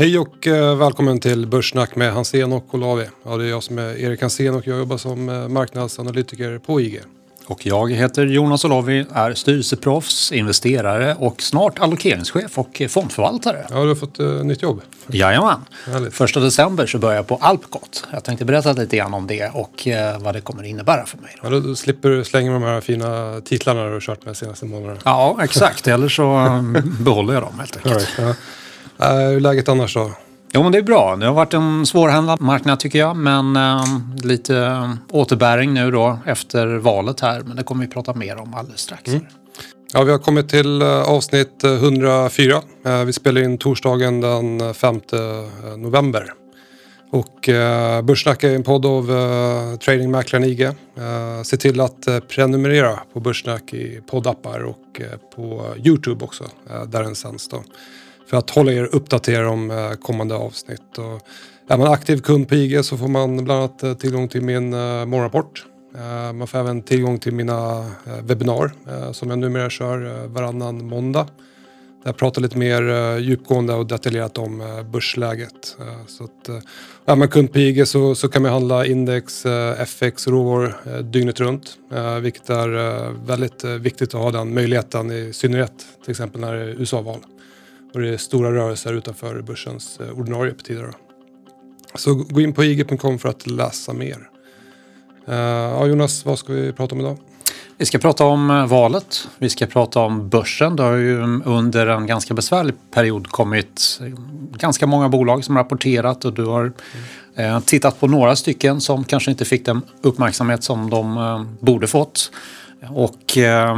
Hej och eh, välkommen till Börssnack med Hansen och Olavi. Ja, det är jag som är Erik Hansen och jag jobbar som eh, marknadsanalytiker på IG. Och jag heter Jonas Olavi, är styrelseproffs, investerare och snart allokeringschef och fondförvaltare. Ja, du har fått uh, nytt jobb. Jajamän. Härligt. Första december så börjar jag på Alpcot. Jag tänkte berätta lite grann om det och uh, vad det kommer innebära för mig. Då. Ja, då slipper du slänga de här fina titlarna du har kört med de senaste månaderna. Ja, exakt. Eller så um, behåller jag dem helt enkelt. Right, ja. Uh, hur är läget annars då? Jo, men det är bra. Det har varit en svårhandlad marknad tycker jag. Men eh, lite eh, återbäring nu då efter valet här. Men det kommer vi prata mer om alldeles strax. Mm. Ja, vi har kommit till eh, avsnitt 104. Eh, vi spelar in torsdagen den 5 november. Och eh, Börssnack är en podd av eh, tradingmäklaren IG. Eh, se till att eh, prenumerera på Börssnack i poddappar och eh, på Youtube också, eh, där den sänds då för att hålla er uppdaterade om eh, kommande avsnitt. Och är man aktiv kund på IG så får man bland annat eh, tillgång till min eh, morgonrapport. Man får även tillgång till mina webbinar som jag numera kör varannan måndag. Där jag pratar lite mer djupgående och detaljerat om börsläget. Så att, är man kund på IG så, så kan man handla index, FX och råvaror dygnet runt. Vilket är väldigt viktigt att ha den möjligheten i synnerhet till exempel när det är USA-val. Och det är stora rörelser utanför börsens eh, ordinarie tider. Så gå in på ig.com för att läsa mer. Eh, ja, Jonas, vad ska vi prata om idag? Vi ska prata om eh, valet. Vi ska prata om börsen. Det har ju mm, under en ganska besvärlig period kommit ganska många bolag som rapporterat och du har mm. tittat på några stycken som kanske inte fick den uppmärksamhet som de borde fått. Och eh,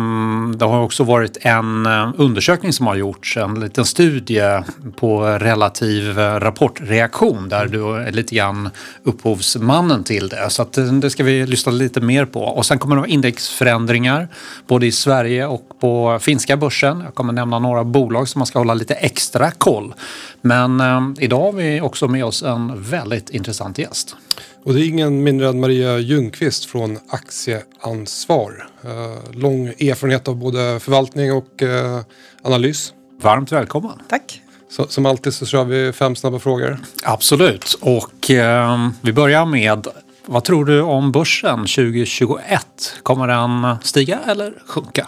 det har också varit en eh, undersökning som har gjorts, en liten studie på relativ eh, rapportreaktion där du är lite grann upphovsmannen till det. Så att, eh, det ska vi lyssna lite mer på. Och sen kommer det vara indexförändringar både i Sverige och på finska börsen. Jag kommer nämna några bolag som man ska hålla lite extra koll. Men eh, idag har vi också med oss en väldigt intressant gäst. Och det är ingen mindre än Maria Ljungqvist från Aktieansvar. Eh, lång erfarenhet av både förvaltning och eh, analys. Varmt välkommen. Tack. Så, som alltid så kör vi fem snabba frågor. Absolut. Och eh, vi börjar med vad tror du om börsen 2021? Kommer den stiga eller sjunka?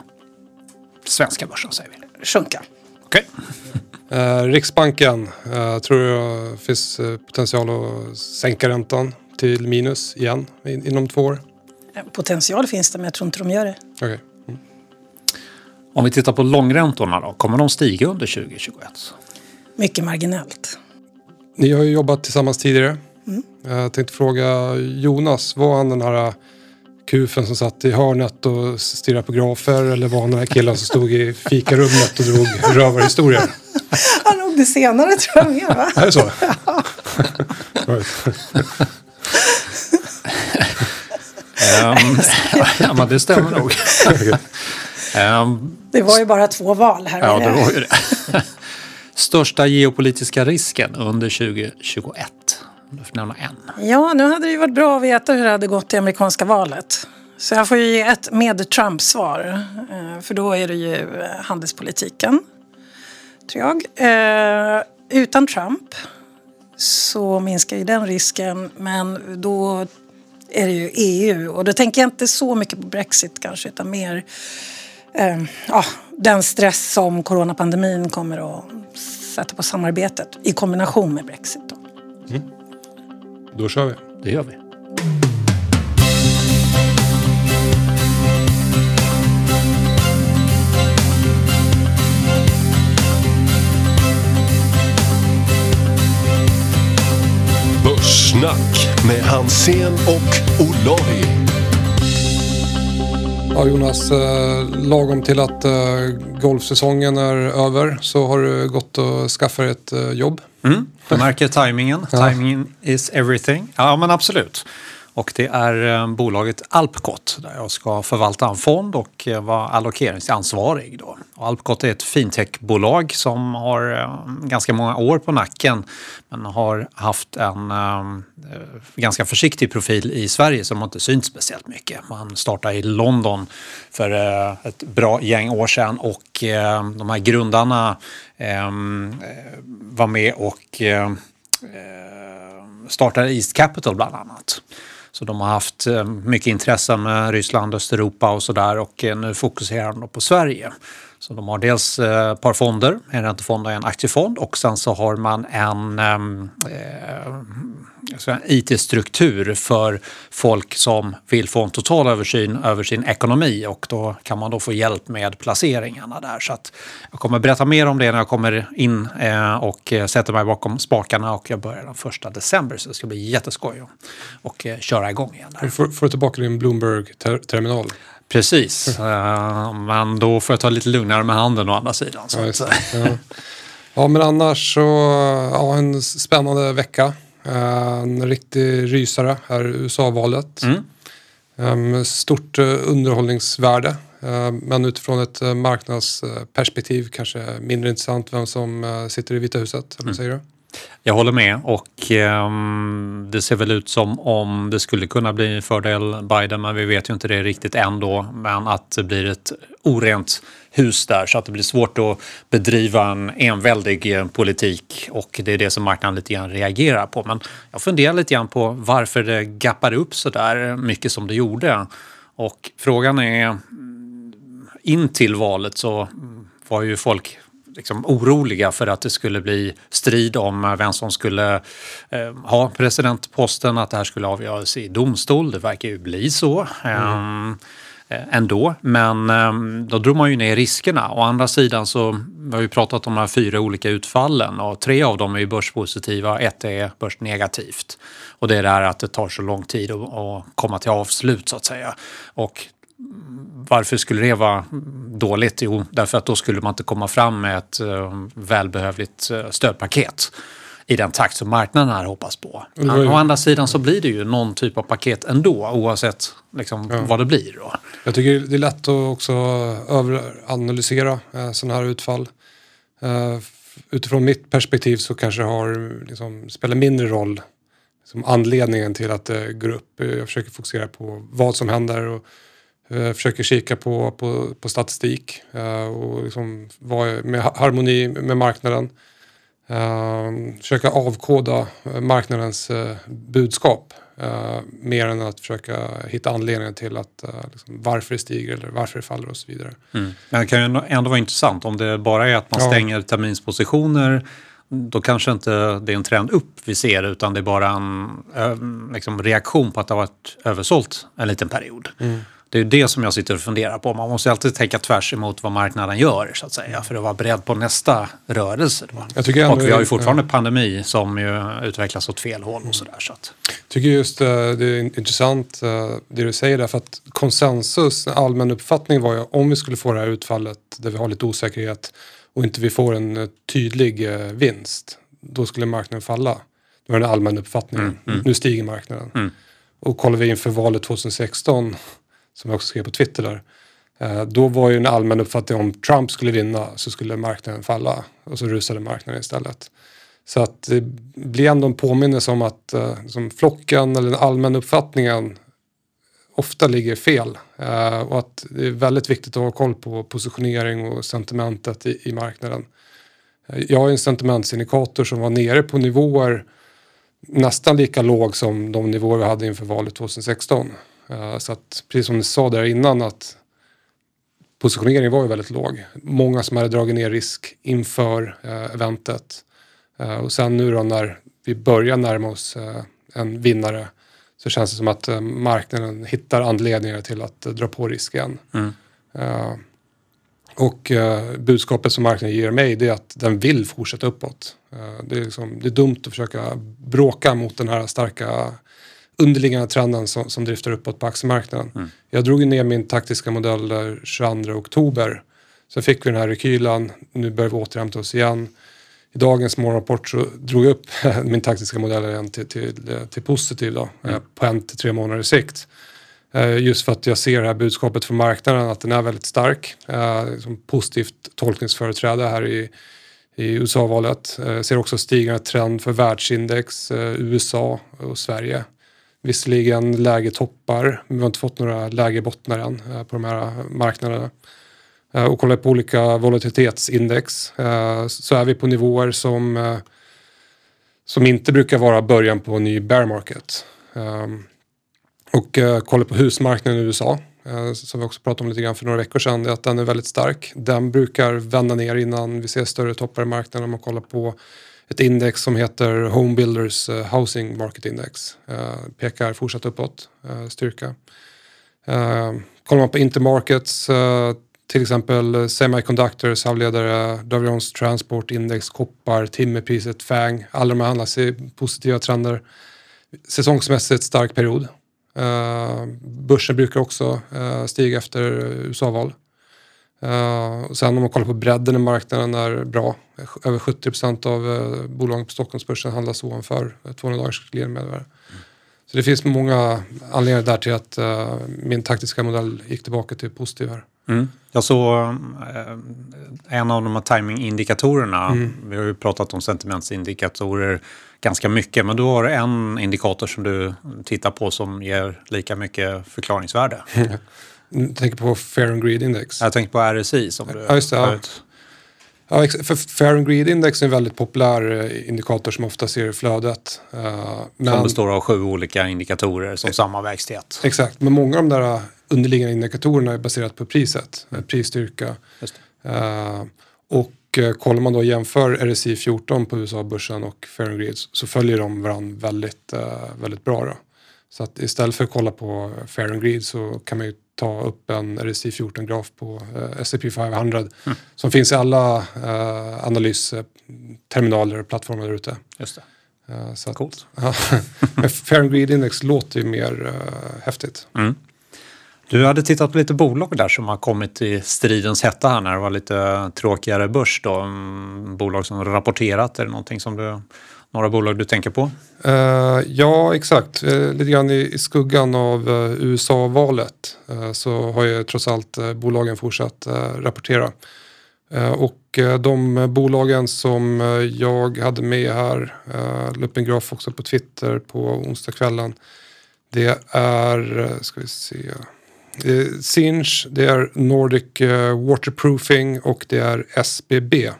Svenska börsen säger vi. Sjunka. Okej. Okay. Eh, Riksbanken, eh, tror det finns eh, potential att sänka räntan till minus igen in, inom två år? Potential finns det men jag tror inte de gör det. Okay. Mm. Om vi tittar på långräntorna då, kommer de stiga under 2021? Mycket marginellt. Ni har ju jobbat tillsammans tidigare. Mm. Jag tänkte fråga Jonas, var han den här kufen som satt i hörnet och stirrade på grafer eller var han den här killen som stod i fikarummet och drog rövarhistorier? Han nog det senare tror jag mer va? Är det så? um, ja, men det stämmer nog. um, det var ju bara två val här. Ja, det var ju det. Största geopolitiska risken under 2021? Om du får nämna en. Ja, nu hade det ju varit bra att veta hur det hade gått i amerikanska valet. Så jag får ju ge ett med Trump-svar. Eh, för då är det ju eh, handelspolitiken, tror jag. Eh, utan Trump så minskar ju den risken. Men då är det ju EU och då tänker jag inte så mycket på Brexit kanske utan mer eh, ja, den stress som coronapandemin kommer att sätta på samarbetet i kombination med Brexit. Då, mm. Då kör vi. Det gör vi. Börssnack med Hansen och Olavi. Ja Jonas, eh, lagom till att eh, golfsäsongen är över så har du gått och skaffat ett eh, jobb. Mm, du märker tajmingen. Timing is everything. Ja men absolut. Och det är eh, bolaget Alpcot där jag ska förvalta en fond och eh, vara allokeringsansvarig. Då. Och Alpcot är ett fintechbolag som har eh, ganska många år på nacken men har haft en ganska försiktig profil i Sverige som inte synts speciellt mycket. Man startade i London för ett bra gäng år sedan och de här grundarna var med och startade East Capital bland annat. Så de har haft eh, mycket intresse med Ryssland, Östeuropa och sådär och eh, nu fokuserar de på Sverige. Så de har dels eh, ett par fonder, en räntefond och en aktiefond och sen så har man en ehm, eh, IT-struktur för folk som vill få en total översyn över sin ekonomi och då kan man då få hjälp med placeringarna där. Så att jag kommer berätta mer om det när jag kommer in eh, och eh, sätter mig bakom spakarna och jag börjar den första december så det ska bli jätteskoj och eh, köra igång igen. Där. Får, får du tillbaka din Bloomberg-terminal? Precis, uh, men då får jag ta lite lugnare med handen å andra sidan. Så ja, ja. ja, men annars så ja, en spännande vecka. Uh, en riktig rysare här USA-valet. Mm. Um, stort uh, underhållningsvärde. Men utifrån ett marknadsperspektiv kanske mindre intressant vem som sitter i Vita huset. Eller mm. säger du? Jag håller med och eh, det ser väl ut som om det skulle kunna bli en fördel Biden men vi vet ju inte det riktigt än då. Men att det blir ett orent hus där så att det blir svårt att bedriva en enväldig eh, politik och det är det som marknaden lite grann reagerar på. Men jag funderar lite grann på varför det gappade upp så där mycket som det gjorde. Och frågan är mm, in till valet så var ju folk liksom oroliga för att det skulle bli strid om vem som skulle eh, ha presidentposten, att det här skulle avgöras i domstol. Det verkar ju bli så. Mm. Eh, ändå. Men eh, då drog man ju ner riskerna. Å andra sidan så vi har vi pratat om de här fyra olika utfallen och tre av dem är ju börspositiva, ett är börsnegativt. Och det är det här att det tar så lång tid att komma till avslut så att säga. Och varför skulle det vara dåligt? Jo, därför att då skulle man inte komma fram med ett uh, välbehövligt uh, stödpaket i den takt som marknaden hade hoppats på. Mm. Å andra sidan så blir det ju någon typ av paket ändå oavsett liksom, ja. vad det blir. Då. Jag tycker det är lätt att också överanalysera eh, sådana här utfall. Eh, utifrån mitt perspektiv så kanske det har, liksom, spelar mindre roll liksom, anledningen till att det går upp. Jag försöker fokusera på vad som händer och Eh, försöker kika på, på, på statistik eh, och liksom vara med harmoni med marknaden. Eh, försöka avkoda marknadens budskap mer än att försöka hitta anledningar till att liksom, varför det stiger eller varför det faller och så vidare. Mm. Men det kan ju ändå vara intressant om det bara är att man stänger ja. terminspositioner då kanske inte det är en trend upp vi ser utan det är bara en liksom, reaktion på att det har varit översålt en liten period. Mm. Det är det som jag sitter och funderar på. Man måste alltid tänka tvärs emot vad marknaden gör så att säga för att vara beredd på nästa rörelse. och vi har ju fortfarande ja. pandemi som ju utvecklas åt fel håll och sådär. Så att. Jag tycker just uh, det är intressant uh, det du säger där för att konsensus, en allmän uppfattning var ju om vi skulle få det här utfallet där vi har lite osäkerhet och inte vi får en uh, tydlig vinst, då skulle marknaden falla. Det var den allmänna uppfattningen. Mm, mm. Nu stiger marknaden. Mm. Och kollar vi inför valet 2016 som jag också skrev på Twitter där. Eh, då var ju en allmän uppfattning om Trump skulle vinna så skulle marknaden falla och så rusade marknaden istället. Så att det blir ändå en påminnelse om att eh, som flocken eller den allmänna uppfattningen ofta ligger fel. Eh, och att det är väldigt viktigt att ha koll på positionering och sentimentet i, i marknaden. Jag har en sentimentsindikator som var nere på nivåer nästan lika låg som de nivåer vi hade inför valet 2016. Eh, så att precis som ni sa där innan att positioneringen var ju väldigt låg. Många som hade dragit ner risk inför uh, eventet. Uh, och sen nu då när vi börjar närma oss en vinnare så känns det som att marknaden hittar anledningar till att dra på risk igen. Mm. och budskapet som marknaden ger mig det är att den vill fortsätta uppåt. det, är liksom, det är dumt att försöka bråka mot den här starka underliggande trenden som, som driftar uppåt på aktiemarknaden. Mm. Jag drog ner min taktiska modell där 22 oktober. Så fick vi den här rekylen, nu börjar vi återhämta oss igen. i dagens morgonrapport så drog jag upp min taktiska modell igen till, till, till positiv då, mm. på en till tre månaders sikt. Just för att jag ser det här budskapet från marknaden att den är väldigt stark. Som positivt tolkningsföreträde här i, i USA-valet. Ser också stigande trend för världsindex, USA och Sverige. Visserligen läge toppar, men vi har inte fått några läge bottnar än eh, på de här marknaderna. Eh, och kollar på olika volatilitetsindex eh, så är vi på nivåer som, som inte brukar vara början på en ny bear market. Ehm, och kollar på husmarknaden i USA som vi också pratade om lite grann för några veckor sedan, det är att den är väldigt stark. Den brukar vända ner innan vi ser större toppar i marknaden om man kollar på ett index som heter Home Builders eh, Housing Market Index. Eh, pekar fortsatt uppåt, eh, styrka. Kollar man på intermarkets till exempel Semiconductors, halvledare, Davions Transport Index, koppar, timmerpriset, FANG. Alla de här handlas i positiva trender. Säsongsmässigt stark period. Börsen brukar också stiga efter USA-val. Uh, sen om man kollar på bredden i marknaden är bra. Över 70 procent av uh, bolagen på Stockholmsbörsen handlas ovanför 200 dagars clearingmedelvärde. Mm. Så det finns många anledningar där till att uh, min taktiska modell gick tillbaka till positiv här. Mm. Jag såg eh, en av de här timingindikatorerna. Mm. Vi har ju pratat om sentimentsindikatorer ganska mycket, men du har en indikator som du tittar på som ger lika mycket förklaringsvärde. Du tänker på Fair and Greed Index? Jag tänker på RSI som du ja, just det, ja. Ja, för Fair and Greed Index är en väldigt populär eh, indikator som ofta ser i flödet. Uh, men... Som består av sju olika indikatorer som sammanvägs till ett. Exakt, men många av de där underliggande indikatorerna är baserat på priset, mm. prisstyrka. Och kollar man då jämför RSI 14 på USA-börsen och Fair and Greed så följer de varandra väldigt, väldigt bra. Då. Så att istället för att kolla på Fair and Greed så kan man ju ta upp en RSI 14-graf på uh, S&P 500 mm. som finns i alla uh, analysterminaler och plattformar där ute. Just det. Uh, så Coolt. Att, Fair and Greed Index låter ju mer uh, häftigt. Mm. Du hade tittat på lite bolag där som har kommit i stridens hetta här när det var lite tråkigare börs då. Mm, bolag som rapporterat, är det någonting som du, några bolag du tänker på? Uh, ja, exakt. Uh, lite grann i, i skuggan av uh, USA-valet så har ju trots allt bolagen fortsatt rapportera. och de bolagen som jag hade med här, uh, la upp en graf också på Twitter på onsdagskvällen. Det är, ska vi se, Eh, Sinch, det är Nordic Waterproofing och det är SBB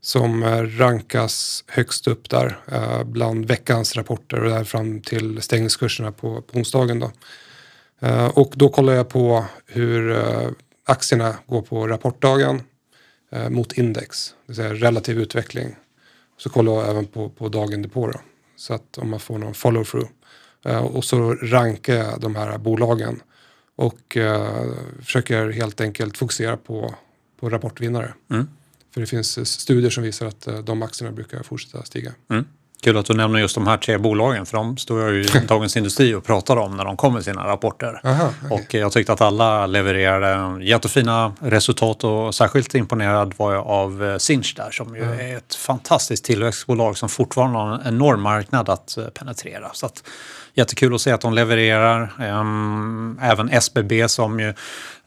som eh, rankas högst upp där eh, bland veckans rapporter och där fram till stängningskurserna på, på onsdagen. Då. Eh, och då kollar jag på hur aktierna går på rapportdagen mot index, det vill säga relativ utveckling. Så kollar jag även på, på dagen depå då, så att om man får någon follow-through. och så rankar jag de här bolagen och försöker helt enkelt fokusera på, på rapportvinnare. Mm. För det finns studier som visar att eh, de aktierna brukar fortsätta stiga. Mm. Kul att du nämner just de här tre bolagen för de står jag ju i Dagens Industri och pratar om när de kommer med sina rapporter. Aha, okay. Och jag tyckte att alla levererade jättefina resultat och särskilt imponerad var jag av eh, Sinch där som ju mm. är ett fantastiskt tillväxtbolag som fortfarande har en enorm marknad att eh, penetrera. Så att, jättekul att se att de levererar. Ehm, även SBB som ju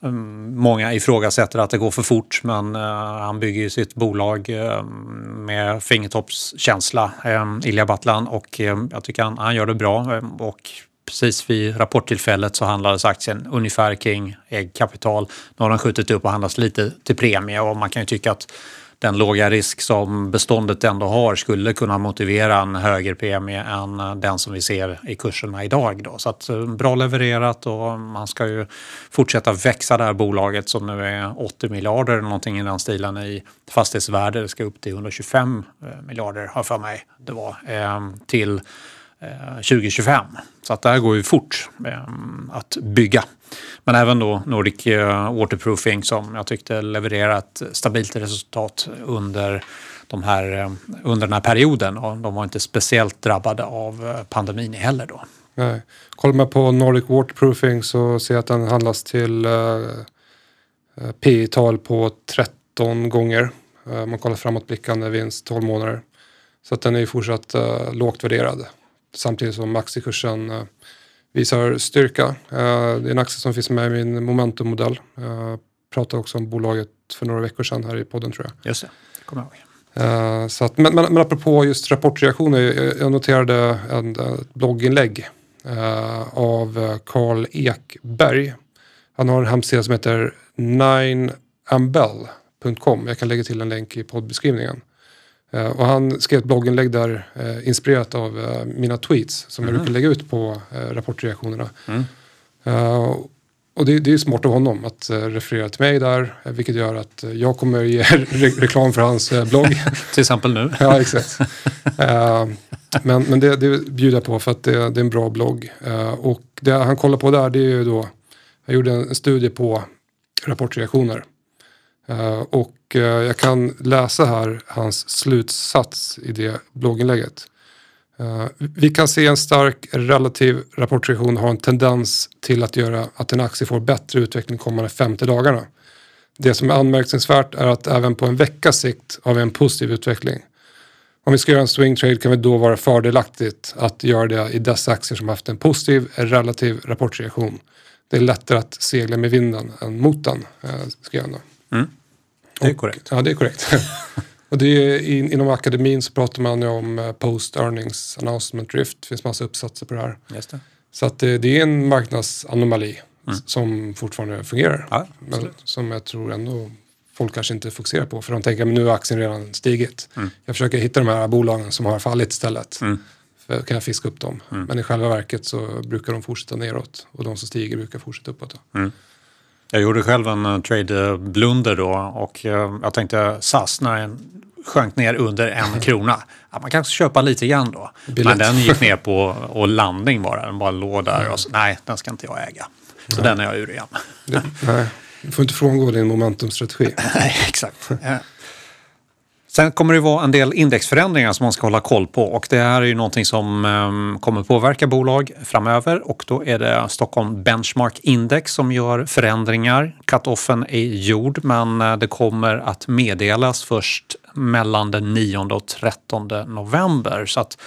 ehm, Många ifrågasätter att det går för fort men uh, han bygger ju sitt bolag ehm, med fingertoppskänsla, uh, Ilja Battlan och jag tycker han, han gör det bra. och precis vid rapporttillfället så handlades aktien ungefär kring äggkapital. Nu har den skjutit upp och handlas lite till premie och man kan ju tycka att den låga risk som beståndet ändå har skulle kunna motivera en högre premie än eh, den som vi ser i kurserna idag. Då. Så att, eh, bra levererat och man ska ju fortsätta växa det här bolaget som nu är 80 miljarder eller någonting i den stilen i fastighetsvärde. Det ska upp till 125 eh, miljarder har för mig det var eh, till Eh, 2025. Så att det här går ju fort eh, att bygga. Men även då Nordic eh, Waterproofing som jag tyckte levererat ett stabilt resultat under, de här, under den här perioden. Och de var inte speciellt drabbade av pandemin heller då. Nej. Kollar man på Nordic Waterproofing så ser jag att den handlas till P tal på 13 gånger. Man kollar framåtblickande vinst 12 månader. Så att den är ju fortsatt lågt värderad. Samtidigt som aktiekursen uh, visar styrka. Uh, det är en aktie som finns med i min momentummodell. Uh, pratade också om bolaget för några veckor sedan här i podden tror jag. Just det, kommer jag ihåg. Uh, så att, men, men, men apropå just rapportreaktioner, jag, jag noterade en, ett blogginlägg uh, av Carl Ekberg. Han har en hemsida som heter 9ambell.com. Jag kan lägga till en länk i poddbeskrivningen. Uh, och han skrev ett blogginlägg där uh, inspirerat av uh, mina tweets som mm. jag brukar lägga ut på rapportreaktionerna. Mm. och det, det är smart av honom att referera till mig där, vilket gör att jag kommer ge re reklam för hans blogg. till exempel nu. ja, exakt. men men det, det bjuder jag på för att det, det är en bra blogg. och det han kollar på där, det är ju då, jag gjorde en studie på rapportreaktioner. Uh, och eh, jag kan läsa här hans slutsats i det blogginlägget. Eh, vi kan se en stark relativ rapportreaktion har en tendens till att göra att en aktie får bättre utveckling kommande 50 dagarna. Det som är anmärkningsvärt är att även på en veckas sikt har vi en positiv utveckling. Om vi ska göra en swing trade kan det då vara fördelaktigt att göra det i dessa aktier som haft en positiv relativ rapportreaktion. Det är lättare att segla med vinden än mot den, eh, Ska jag ändå. Mm. Det är korrekt. Ja, det är korrekt. och det är, in, inom akademin så pratar man ju om eh, post earnings announcement drift. Det finns massa uppsatser på det här. Just det. Så att det, det är en marknadsanomali mm. som fortfarande fungerar. Ja, men som jag tror ändå folk kanske inte fokuserar på. För de tänker att nu har aktien redan stigit. Mm. Jag försöker hitta de här bolagen som har fallit istället. Mm. För kan jag fiska upp dem. Mm. Men i själva verket så brukar de fortsätta neråt. Och de som stiger brukar fortsätta uppåt. Mm. Jag gjorde själv en uh, trade-blunder då och uh, jag tänkte SAS när den sjönk ner under en krona. Ja, man kanske köpa lite grann då. Billigt. Men den gick ner på och landning bara. Den bara låg där och så, nej, den ska inte jag äga. Så nej. den är jag ur igen. Det, nej, du får inte frångå din momentumstrategi. nej, exakt. Sen kommer det vara en del indexförändringar som man ska hålla koll på och det här är ju någonting som ehm, kommer påverka bolag framöver och då är det Stockholm Benchmark Index som gör förändringar. Cut-offen är gjord men eh, det kommer att meddelas först mellan den 9 och 13 november. Så att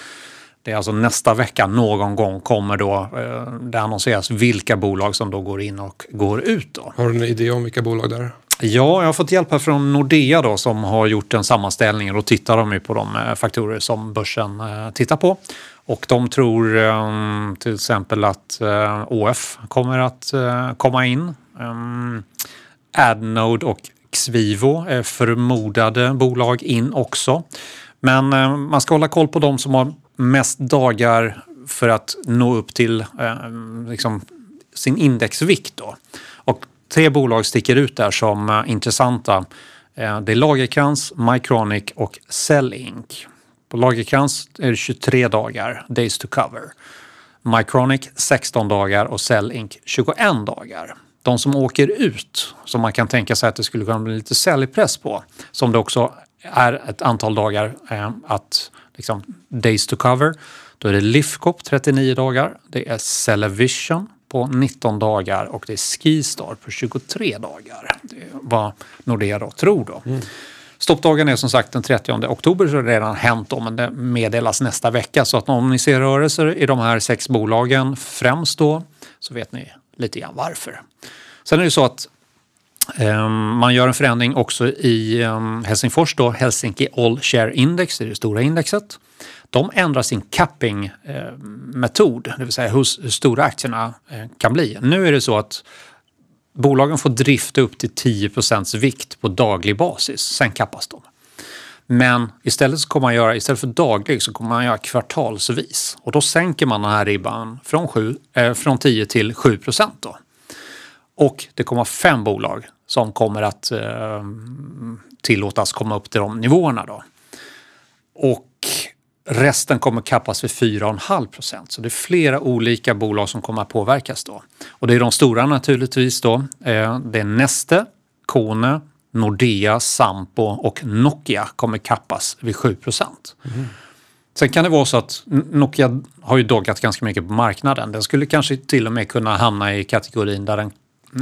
det är alltså nästa vecka någon gång kommer då eh, det annonseras vilka bolag som då går in och går ut. Då. Har du en idé om vilka bolag det är? Ja, jag har fått hjälp här från Nordea då, som har gjort en sammanställning och tittar de på de eh, faktorer som börsen eh, tittar på. Och de tror ehm, till exempel att eh, ÅF OF kommer att komma in. Ehm, Adnode och Xvivo är förmodade bolag in också. Men man ska hålla koll på de som har mest dagar för att nå upp till liksom sin indexvikt. Då. Tre bolag sticker ut där som uh, intressanta. Uh, det är Lagerkrans, Mycronic och Cell Inc. På Lagerkrans är det 23 dagar, days to cover. Mycronic 16 dagar och Cell Inc 21 dagar. De som åker ut, som man kan tänka sig att det skulle kunna bli lite säljpress på, som det också är ett antal dagar eh, att liksom, days to cover. Då är det Lifcop 39 dagar, det är Cellevision på 19 dagar och det är Skistar på 23 dagar. Det är vad Nordea då tror då. Mm. Stoppdagen är som sagt den 30 oktober så det har redan hänt då, men det meddelas nästa vecka. Så att om ni ser rörelser i de här sex bolagen främst då så vet ni lite grann varför. Sen är det så att um, man gör en förändring också i um, Helsingfors då, Helsinki All Share Index, det är det stora indexet de ändrar sin capping-metod, det vill säga hur, stora aktierna eh, kan bli. Nu är det så att bolagen får drifta upp till 10% vikt på daglig basis, sen kappas de. Men istället, så kommer man göra, istället för daglig så kommer man göra kvartalsvis och då sänker man den här ribban från, 7, eh, från 10 till 7 då. Och det kommer fem bolag som kommer att eh, tillåtas komma upp till de nivåerna. Då. Och Resten kommer kappas vid 4,5 procent. Så det är flera olika bolag som kommer att påverkas då. Och det är de stora naturligtvis då. Eh, det är Neste, Kone, Nordea, Sampo och Nokia kommer kappas vid 7 procent. Mm. Sen kan det vara så att Nokia har ju doggat ganska mycket på marknaden. Den skulle kanske till och med kunna hamna i kategorin där den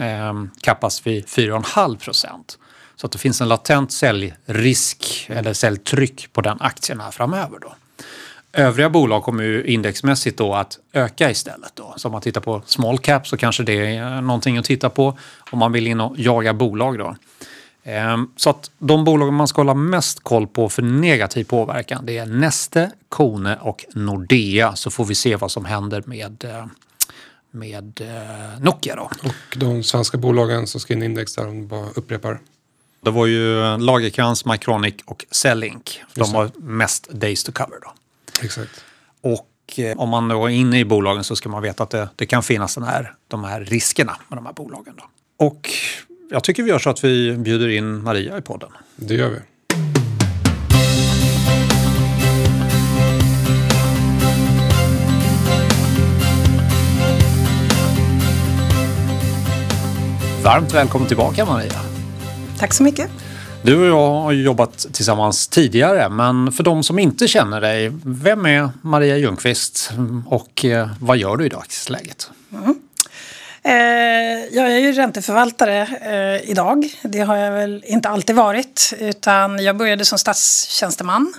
eh, kappas vid 4,5 procent. Så att det finns en latent säljrisk eller säljtryck på den aktien här framöver. Då. Övriga bolag kommer ju indexmässigt då att öka istället. Då. Så om man tittar på small cap så kanske det är någonting att titta på om man vill in och jaga bolag. Då. Ehm, så att de bolag man ska hålla mest koll på för negativ påverkan det är Neste, Kone och Nordea. Så får vi se vad som händer med, eh, med eh, Nokia. Då. Och de svenska bolagen som ska in i index där, om bara upprepar. Det var ju Lagerkrans, Mycronic och Cellink. De har mest days to cover. Då. Exakt. Och eh, om man då är inne i bolagen så ska man veta att det, det kan finnas den här, de här riskerna med de här bolagen. Då. Och jag tycker vi gör så att vi bjuder in Maria i podden. Det gör vi. Varmt välkommen tillbaka Maria. Tack så mycket. Du och jag har jobbat tillsammans tidigare, men för de som inte känner dig, vem är Maria Ljungqvist och eh, vad gör du i dagsläget? Eh, jag är ju ränteförvaltare eh, idag. Det har jag väl inte alltid varit. Utan jag började som statstjänsteman.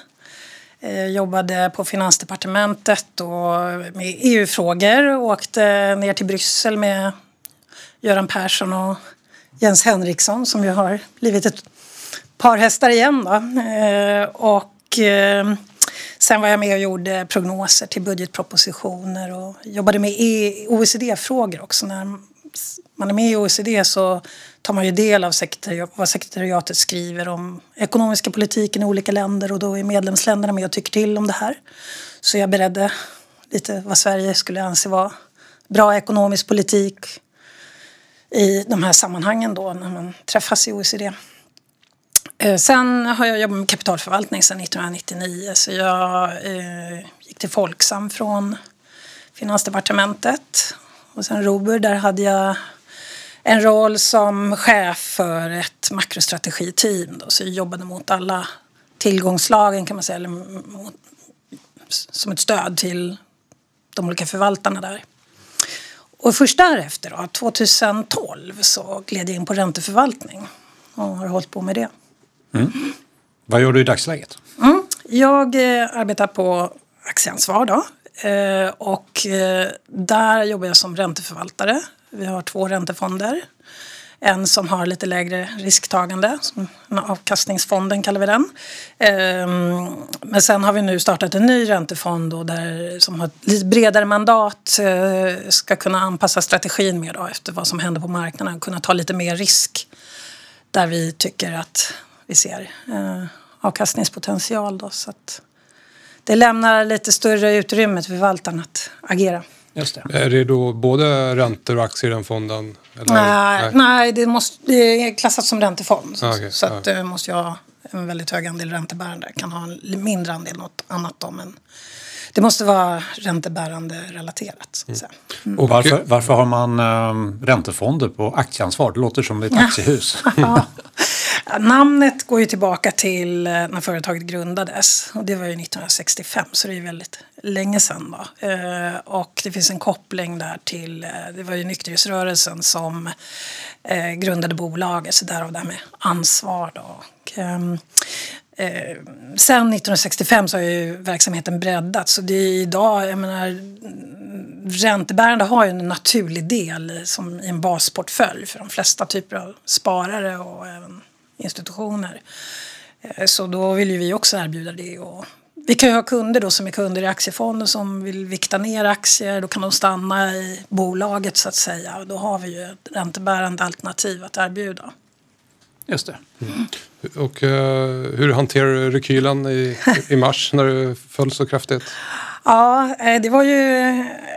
Eh, jobbade på Finansdepartementet och med EU-frågor. och Åkte ner till Bryssel med Göran Persson och Jens Henriksson som ju har blivit ett par hästar igen. Då. Eh, och eh, sen var jag med och gjorde prognoser till budgetpropositioner och jobbade med e- OECD-frågor också. När man är med i OECD så tar man ju del av sekretari- vad sekretariatet skriver om ekonomiska politiken i olika länder och då är medlemsländerna med och tycker till om det här. Så jag beredde lite vad Sverige skulle anse vara bra ekonomisk politik i de här sammanhangen då när man träffas i OECD. Eh, sen har jag jobbat med kapitalförvaltning sedan 1999 så jag eh, gick till Folksam från Finansdepartementet. Och sen Robur, där hade jag en roll som chef för ett makrostrategiteam. Då, så jag jobbade mot alla tillgångslagen kan man säga, eller mot, som ett stöd till de olika förvaltarna där. Och först därefter, då, 2012, så gled jag in på ränteförvaltning och har hållit på med det. Mm. Vad gör du i dagsläget? Mm. Jag eh, arbetar på aktieansvar då. Eh, och eh, där jobbar jag som ränteförvaltare. Vi har två räntefonder. En som har lite lägre risktagande, som avkastningsfonden kallar vi den. Ehm, men sen har vi nu startat en ny räntefond då där, som har ett lite bredare mandat. eh, Ska kunna anpassa strategin mer då efter vad som händer på marknaden. Kunna ta lite mer risk där vi tycker att vi ser eh, avkastningspotential. Då, så att det lämnar lite större utrymme till förvaltaren att agera. Just det. Är det då både räntor och aktier i den fonden? Eller? Nej, nej det, måste, det är klassat som räntefond. Så, Ah, okej, så att ja. det måste jag ha en väldigt hög andel räntebärande. Kan ha en mindre andel något annat då, men det måste vara räntebärande relaterat. Så att säga. Och, Varför, varför har man um, räntefonder på aktieansvar? Det låter som ett aktiehus. Ja. Namnet går ju tillbaka till eh, när företaget grundades. Och det var ju 1965, så det är ju väldigt länge sedan. Då. Eh, och det finns en koppling där till, eh, det var ju nykterhetsrörelsen som grundade bolaget, så därav det här med ansvar. Då. Och, ehm, Eh, sen 1965 så har ju verksamheten breddats. Så det är idag, jag menar, räntebärande har ju en naturlig del som i en basportfölj för de flesta typer av sparare och även institutioner. Eh, Så då vill ju vi också erbjuda det. Och vi kan ju ha kunder då som är kunder i aktiefonden som vill vikta ner aktier. Då kan de stanna i bolaget så att säga. Och då har vi ju ett räntebärande alternativ att erbjuda. Just det. och eh, hur hanterar du rekylen i, i mars när det föll så kraftigt? Ja, eh, det var ju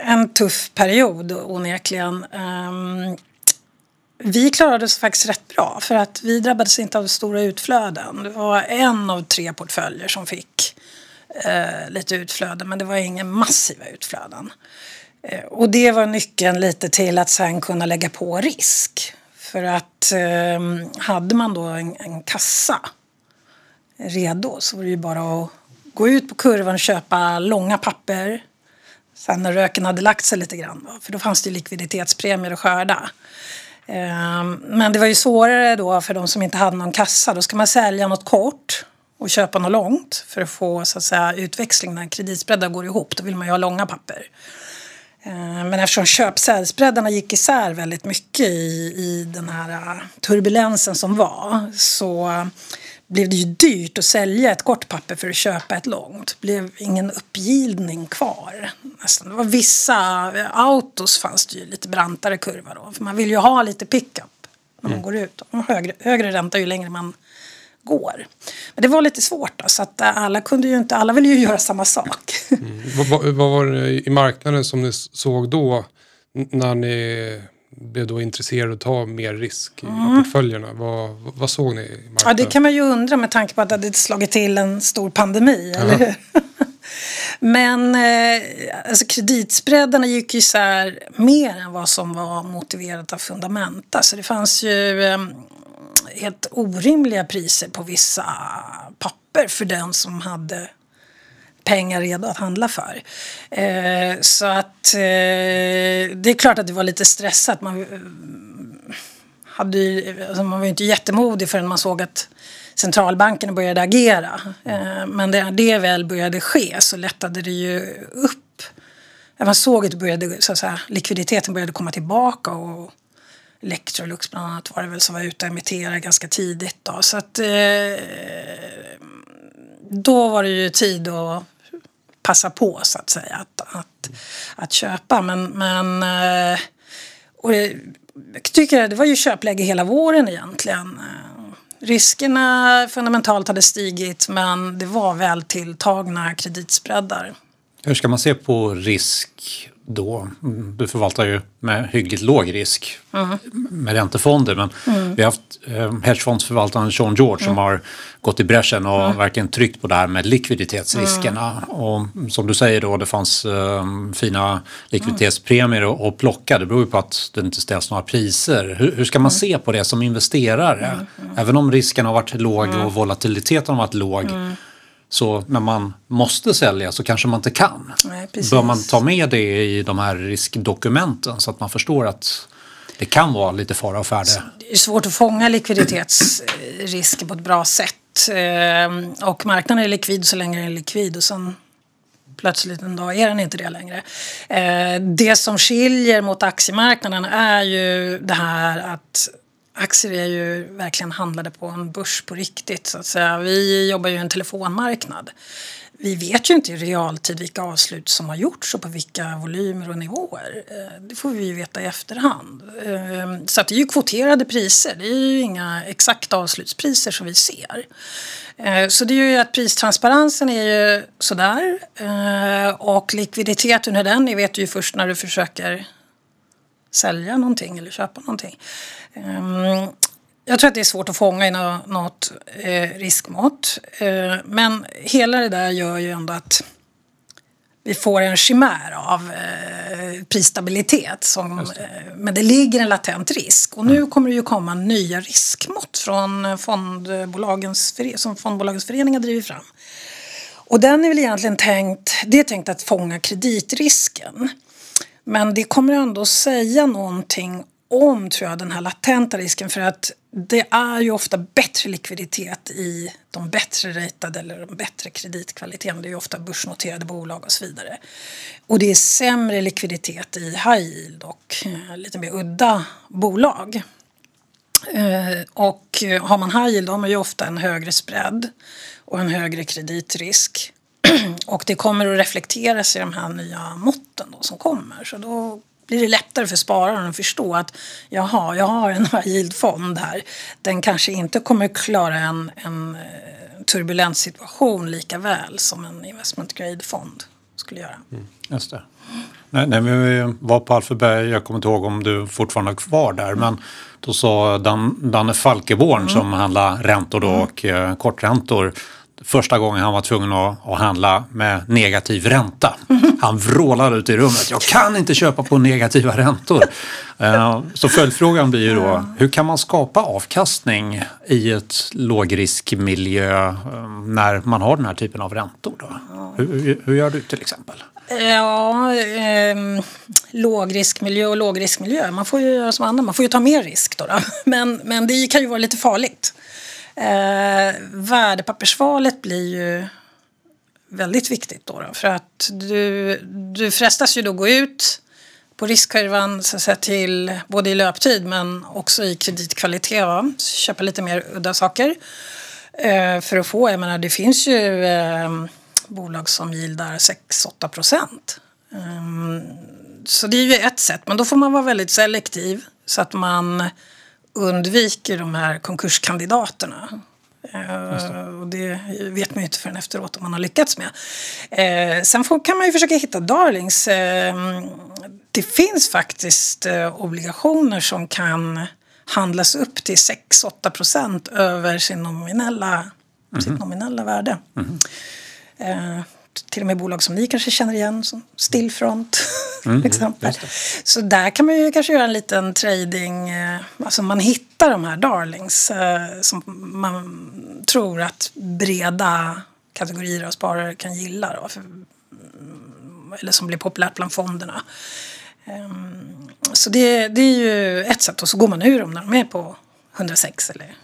en tuff period onekligen. Ehm, vi klarade oss faktiskt rätt bra för att vi drabbades inte av stora utflöden. Det var en av tre portföljer som fick eh, lite utflöden men det var inga massiva utflöden. Eh, och det var nyckeln lite till att sen kunna lägga på risk. För att eh, hade man då en, en kassa redo så var det ju bara att gå ut på kurvan och köpa långa papper. Sen när röken hade lagt sig lite grann, för då fanns det likviditetspremier att skörda. Ehm, men det var ju svårare då för de som inte hade någon kassa. Då ska man sälja något kort och köpa något långt för att få så att säga, utväxling när kreditspreadar går ihop. Då vill man ju ha långa papper. Ehm, men eftersom köp-säljspreadarna gick isär väldigt mycket i, i den här äh, turbulensen som var så blev det ju dyrt att sälja ett kort papper för att köpa ett långt. Det blev ingen uppgivning kvar. Nästan. Det var vissa autos fanns det ju lite brantare kurva då. För man vill ju ha lite pickup när man mm. går ut. högre, högre ränta ju längre man går. Men det var lite svårt då, så att äh, alla kunde ju inte, alla ville ju göra samma sak. Mm. Vad, vad, vad var det i marknaden som ni såg då när ni blev då intresserade att ta mer risk i mm. portföljerna? Vad, vad såg ni i marknaden? Ja, det kan man ju undra med tanke på att det hade slagit till en stor pandemi, uh -huh. eller hur? Men eh, alltså kreditspreadarna gick ju isär mer än vad som var motiverat av fundamenta. Så det fanns ju eh, helt orimliga priser på vissa papper för den som hade pengar redo att handla för. Eh, så att eh, det är klart att det var lite stressat. Man, hade ju, alltså man var ju inte jättemodig förrän man såg att centralbankerna började agera. Eh, men när det väl började ske så lättade det ju upp. Man såg att, det började, så att säga, likviditeten började komma tillbaka och Electrolux bland annat var det väl som var ute och emitterade ganska tidigt. Då. Så att, eh, då var det ju tid att passa på så att säga att, att, att köpa. Men, men eh, och det, jag tycker det var ju köpläge hela våren egentligen. Eh, riskerna fundamentalt hade stigit men det var väl tilltagna kreditspreadar. Hur ska man se på risk då? Du förvaltar ju med hyggligt låg risk mm. med räntefonder. Men mm. vi har haft eh, hedgefondsförvaltaren Sean George mm. som har gått i bräschen och mm. verkligen tryckt på det här med likviditetsriskerna. Mm. Och som du säger då, det fanns eh, fina likviditetspremier att plocka. Det beror ju på att det inte ställs några priser. Hur, hur ska man mm. se på det som investerare? Även om risken har varit låg och volatiliteten har varit låg så när man måste sälja så kanske man inte kan. Nej, Bör man ta med det i de här riskdokumenten så att man förstår att det kan vara lite fara och färde? Det är svårt att fånga likviditetsrisker på ett bra sätt. Ehm, och marknaden är likvid så länge den är likvid och sen plötsligt en dag är den inte det längre. Ehm, det som skiljer mot aktiemarknaden är ju det här att aktier är ju verkligen handlade på en börs på riktigt. Så att säga. Vi jobbar ju i en telefonmarknad. Vi vet ju inte i realtid vilka avslut som har gjorts och på vilka volymer och nivåer. Eh, det får vi ju veta i efterhand. Ehm, så att det är ju kvoterade priser. Det är ju inga exakta avslutspriser som vi ser. Eh, så det är ju att pristransparensen är ju sådär. Eh, och likviditeten, hur den är vet du ju först när du försöker sälja någonting eller köpa någonting. Ehm, jag tror att det är svårt att fånga i något eh, riskmått. Eh, men hela det där gör ju ändå att vi får en chimär av eh, prisstabilitet. Som, det. men det ligger en latent risk. Och nu mm. kommer det ju komma nya riskmått från fondbolagens, som fondbolagens föreningar driver fram. Och den är väl egentligen tänkt, det är tänkt att fånga kreditrisken. Men det kommer ändå säga någonting om tror jag, den här latenta risken för att det är ju ofta bättre likviditet i de bättre ratade eller de bättre kreditkvaliteten. Det är ju ofta börsnoterade bolag och så vidare. Och det är sämre likviditet i high yield och eh, lite mer udda bolag. Eh, och har man high yield har man ju ofta en högre spread och en högre kreditrisk. och det kommer att reflekteras i de här nya måtten då som kommer. Så då blir det lättare för spararen att förstå att jaha, jag har en high yield-fond här. Den kanske inte kommer klara en, en eh, turbulent situation lika väl som en investment grade-fond skulle göra. Mm. Just det. Nej, nej, vi var på Alphaberg, jag kommer inte ihåg om du fortfarande är kvar där, men då sa Dan, Danne Falkeborn mm. som handlar räntor då och eh, korträntor första gången han var tvungen att, att handla med negativ ränta. Han vrålade ut i rummet. Jag kan inte köpa på negativa räntor. Uh, så följdfrågan blir ju då, hur kan man skapa avkastning i ett lågriskmiljö um, när man har den här typen av räntor? Då? Hur, hur, hur gör du till exempel? Ja, eh, lågriskmiljö och lågriskmiljö. Man får ju göra som andra, man får ju ta mer risk då. då. Men, men det kan ju vara lite farligt. Eh, värdepappersvalet blir ju väldigt viktigt då. då för att du, du frestas ju då gå ut på riskkurvan så att säga, till både i löptid men också i kreditkvalitet. Va? Köpa lite mer udda saker. Eh, för att få, jag menar det finns ju eh, bolag som gildar 6-8 procent. Um, så det är ju ett sätt, men då får man vara väldigt selektiv så att man undviker de här konkurskandidaterna. Uh, och det vet man ju inte förrän efteråt om man har lyckats med. Uh, sen kan man ju försöka hitta darlings. Uh, det finns faktiskt obligationer som kan handlas upp till 6-8 procent över sin nominella, mm sitt nominella värde. Mm till och med bolag som ni kanske känner igen, som Stillfront mm, exempel. Så där kan man ju kanske göra en liten trading, eh, alltså man hittar de här darlings eh, som man tror att breda kategorier av sparare kan gilla. Då, för, mm, eller som blir populärt bland fonderna. Ehm, så det, det är ju ett sätt och så går man ur dem när de är på 106 eller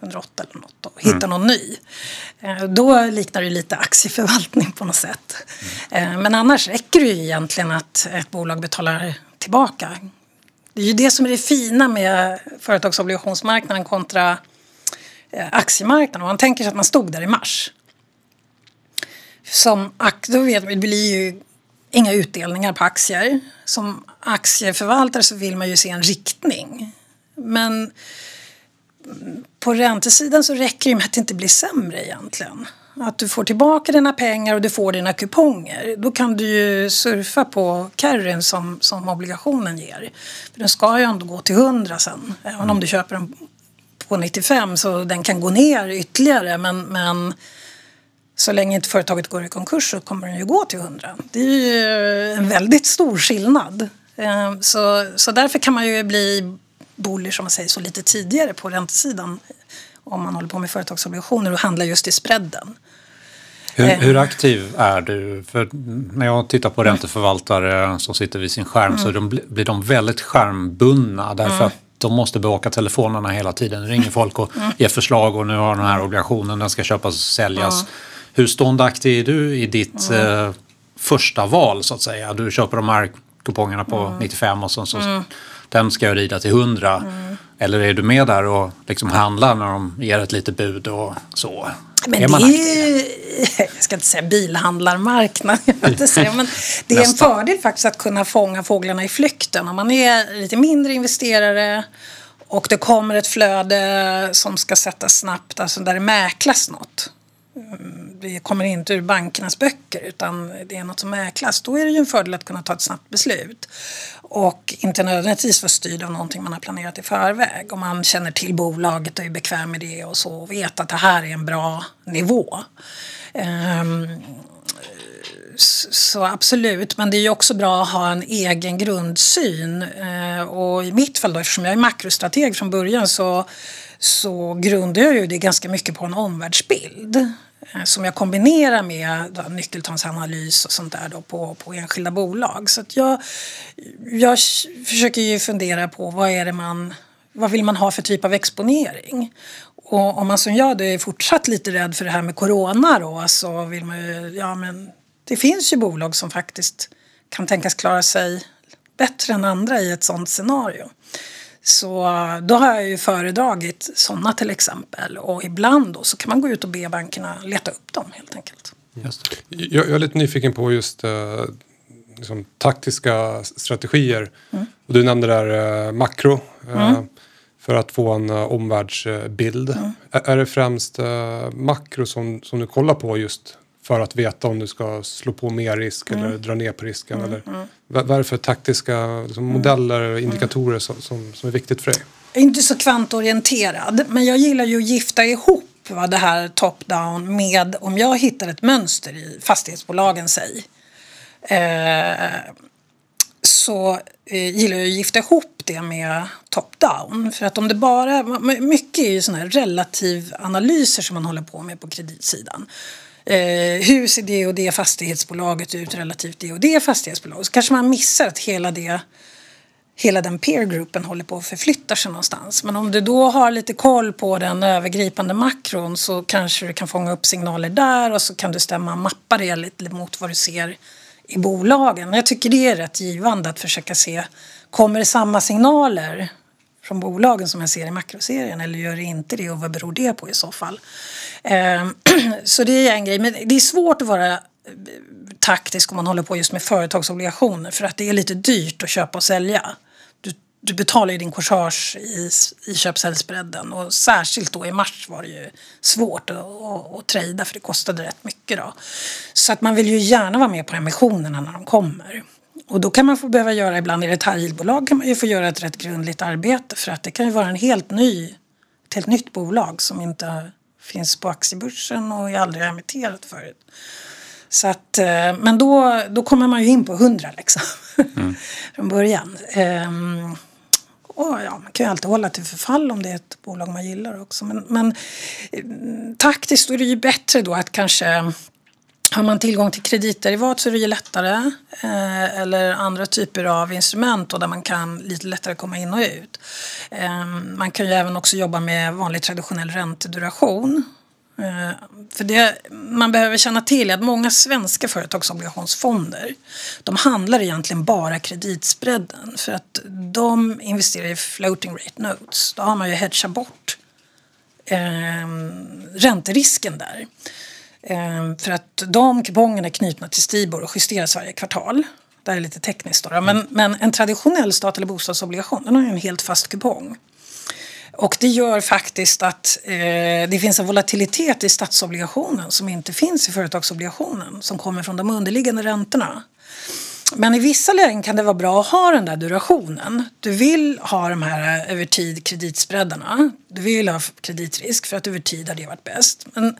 108 eller något och hitta mm. någon ny. Eh, då liknar det lite aktieförvaltning på något sätt. Mm. Men annars räcker det ju egentligen att ett bolag betalar tillbaka. Det är ju det som är det fina med företagsobligationsmarknaden kontra eh, aktiemarknaden. Om man tänker sig att man stod där i mars. Som, då vet, det blir ju inga utdelningar på aktier. Som aktieförvaltare så vill man ju se en riktning. Men på räntesidan så räcker det med att det inte blir sämre egentligen. Att du får tillbaka dina pengar och du får dina kuponger. Då kan du ju surfa på carryn som, som obligationen ger. För den ska ju ändå gå till 100 sen. Även om du köper den på 95 så den kan gå ner ytterligare. Men, men så länge inte företaget går i konkurs så kommer den ju gå till 100. Det är ju en väldigt stor skillnad. Eh, så, så därför kan man ju bli bullish som man säger så lite tidigare på räntesidan om man håller på med företagsobligationer och handlar just i spreaden. Hur, hur, eh. aktiv är du? För när jag tittar på ränteförvaltare som sitter vid sin skärm mm. så de, blir de väldigt skärmbundna därför mm. att de måste bevaka telefonerna hela tiden. Det ringer folk och mm. ger förslag och nu har den här obligationen, den ska köpas och säljas. Hur ståndaktig är du i ditt eh, första val så att säga? Du köper de här kupongerna på 95 och så, så den ska jag rida till 100. Mm. Eller är du med där och liksom handlar när de ger ett litet bud och så? Men är det är ju, jag ska inte säga bilhandlarmarknad, inte säga, men det är en fördel faktiskt att kunna fånga fåglarna i flykten. Om man är lite mindre investerare och det kommer ett flöde som ska sättas snabbt, alltså där det mäklas något det kommer inte ur bankernas böcker utan det är något som mäklas, då är det ju en fördel att kunna ta ett snabbt beslut. Och inte nödvändigtvis vara styrd av någonting man har planerat i förväg. Om man känner till bolaget och är bekväm med det och så och vet att det här är en bra nivå. Um, så absolut, men det är ju också bra att ha en egen grundsyn. Eh, och i mitt fall då, eftersom jag är makrostrateg från början så, så grundar jag ju det ganska mycket på en omvärldsbild. Eh, som jag kombinerar med då, nyckeltalsanalys och sånt där då på, på enskilda bolag. Så att jag, jag försöker ju fundera på vad är det man vad vill man ha för typ av exponering? Och om man som jag är fortsatt lite rädd för det här med corona då så vill man ju, ja men det finns ju bolag som faktiskt kan tänkas klara sig bättre än andra i ett sånt scenario. Så då har jag ju föredragit sådana till exempel. Och ibland då så kan man gå ut och be bankerna leta upp dem helt enkelt. Just. Jag, jag är lite nyfiken på just uh, liksom, taktiska strategier. Mm. Och du nämnde där uh, makro. Uh, mm. För att få en uh, omvärldsbild. Mm. Är, är det främst makro som, som du kollar på just för att veta om du ska slå på mer risk mm. eller dra ner på risken? Mm. Eller, mm. vad, är det för taktiska liksom, modeller och indikatorer som, som, som, är viktigt för dig? Jag är inte så kvantorienterad, men jag gillar ju att gifta ihop det här top-down med om jag hittar ett mönster i fastighetsbolagen, säg. Eh, så eh, gillar jag att gifta ihop det med top-down. För att om det bara, mycket är ju sådana här relativanalyser som man håller på med på kreditsidan. Eh, hur ser det och det fastighetsbolaget ut relativt det och det fastighetsbolaget? Så kanske man missar att hela det hela den peergruppen håller på att förflytta sig någonstans. Men om du då har lite koll på den övergripande makron så kanske du kan fånga upp signaler där och så kan du stämma mappa det lite mot vad du ser i bolagen. Jag tycker det är rätt givande att försöka se, kommer det samma signaler från bolagen som jag ser i makroserien eller gör det inte det och vad beror det på i så fall? Ehm, så det är en grej, men det är svårt att vara eh, taktisk om man håller på just med företagsobligationer för att det är lite dyrt att köpa och sälja du betalar ju din korsage i, i köp-säljspreaden och särskilt då i mars var det ju svårt att, att, att trada för det kostade rätt mycket då. Så att man vill ju gärna vara med på emissionerna när de kommer. Och då kan man få behöva göra, ibland i detaljbolag kan man ju få göra ett rätt grundligt arbete för att det kan ju vara en helt ny, ett helt nytt bolag som inte finns på aktiebörsen och är aldrig emitterat förut. Så att, eh, men då, då kommer man ju in på hundra liksom. Mm. Från början. Um, och ja, man kan ju alltid hålla till förfall om det är ett bolag man gillar också. Men, men eh, taktiskt är det ju bättre då att kanske har man tillgång till kreditderivat så är det ju lättare. Eh, eller andra typer av instrument och där man kan lite lättare komma in och ut. Eh, man kan ju även också jobba med vanlig traditionell ränteduration. Eh, för det man behöver känna till är att många svenska företagsobligationsfonder de handlar egentligen bara kreditspreaden för att de investerar i floating rate notes. Då har man ju hedgat bort eh, ränterisken där. Eh, för att de kupongerna är knutna till Stibor och justeras varje kvartal. Det är lite tekniskt då, men, men en traditionell stat eller bostadsobligation den har en helt fast kupong. Och det gör faktiskt att eh, det finns en volatilitet i statsobligationen som inte finns i företagsobligationen som kommer från de underliggande räntorna. Men i vissa lägen kan det vara bra att ha den där durationen. Du vill ha de här eh, över tid kreditspreadarna. Du vill ha kreditrisk för att över tid har det varit bäst. Men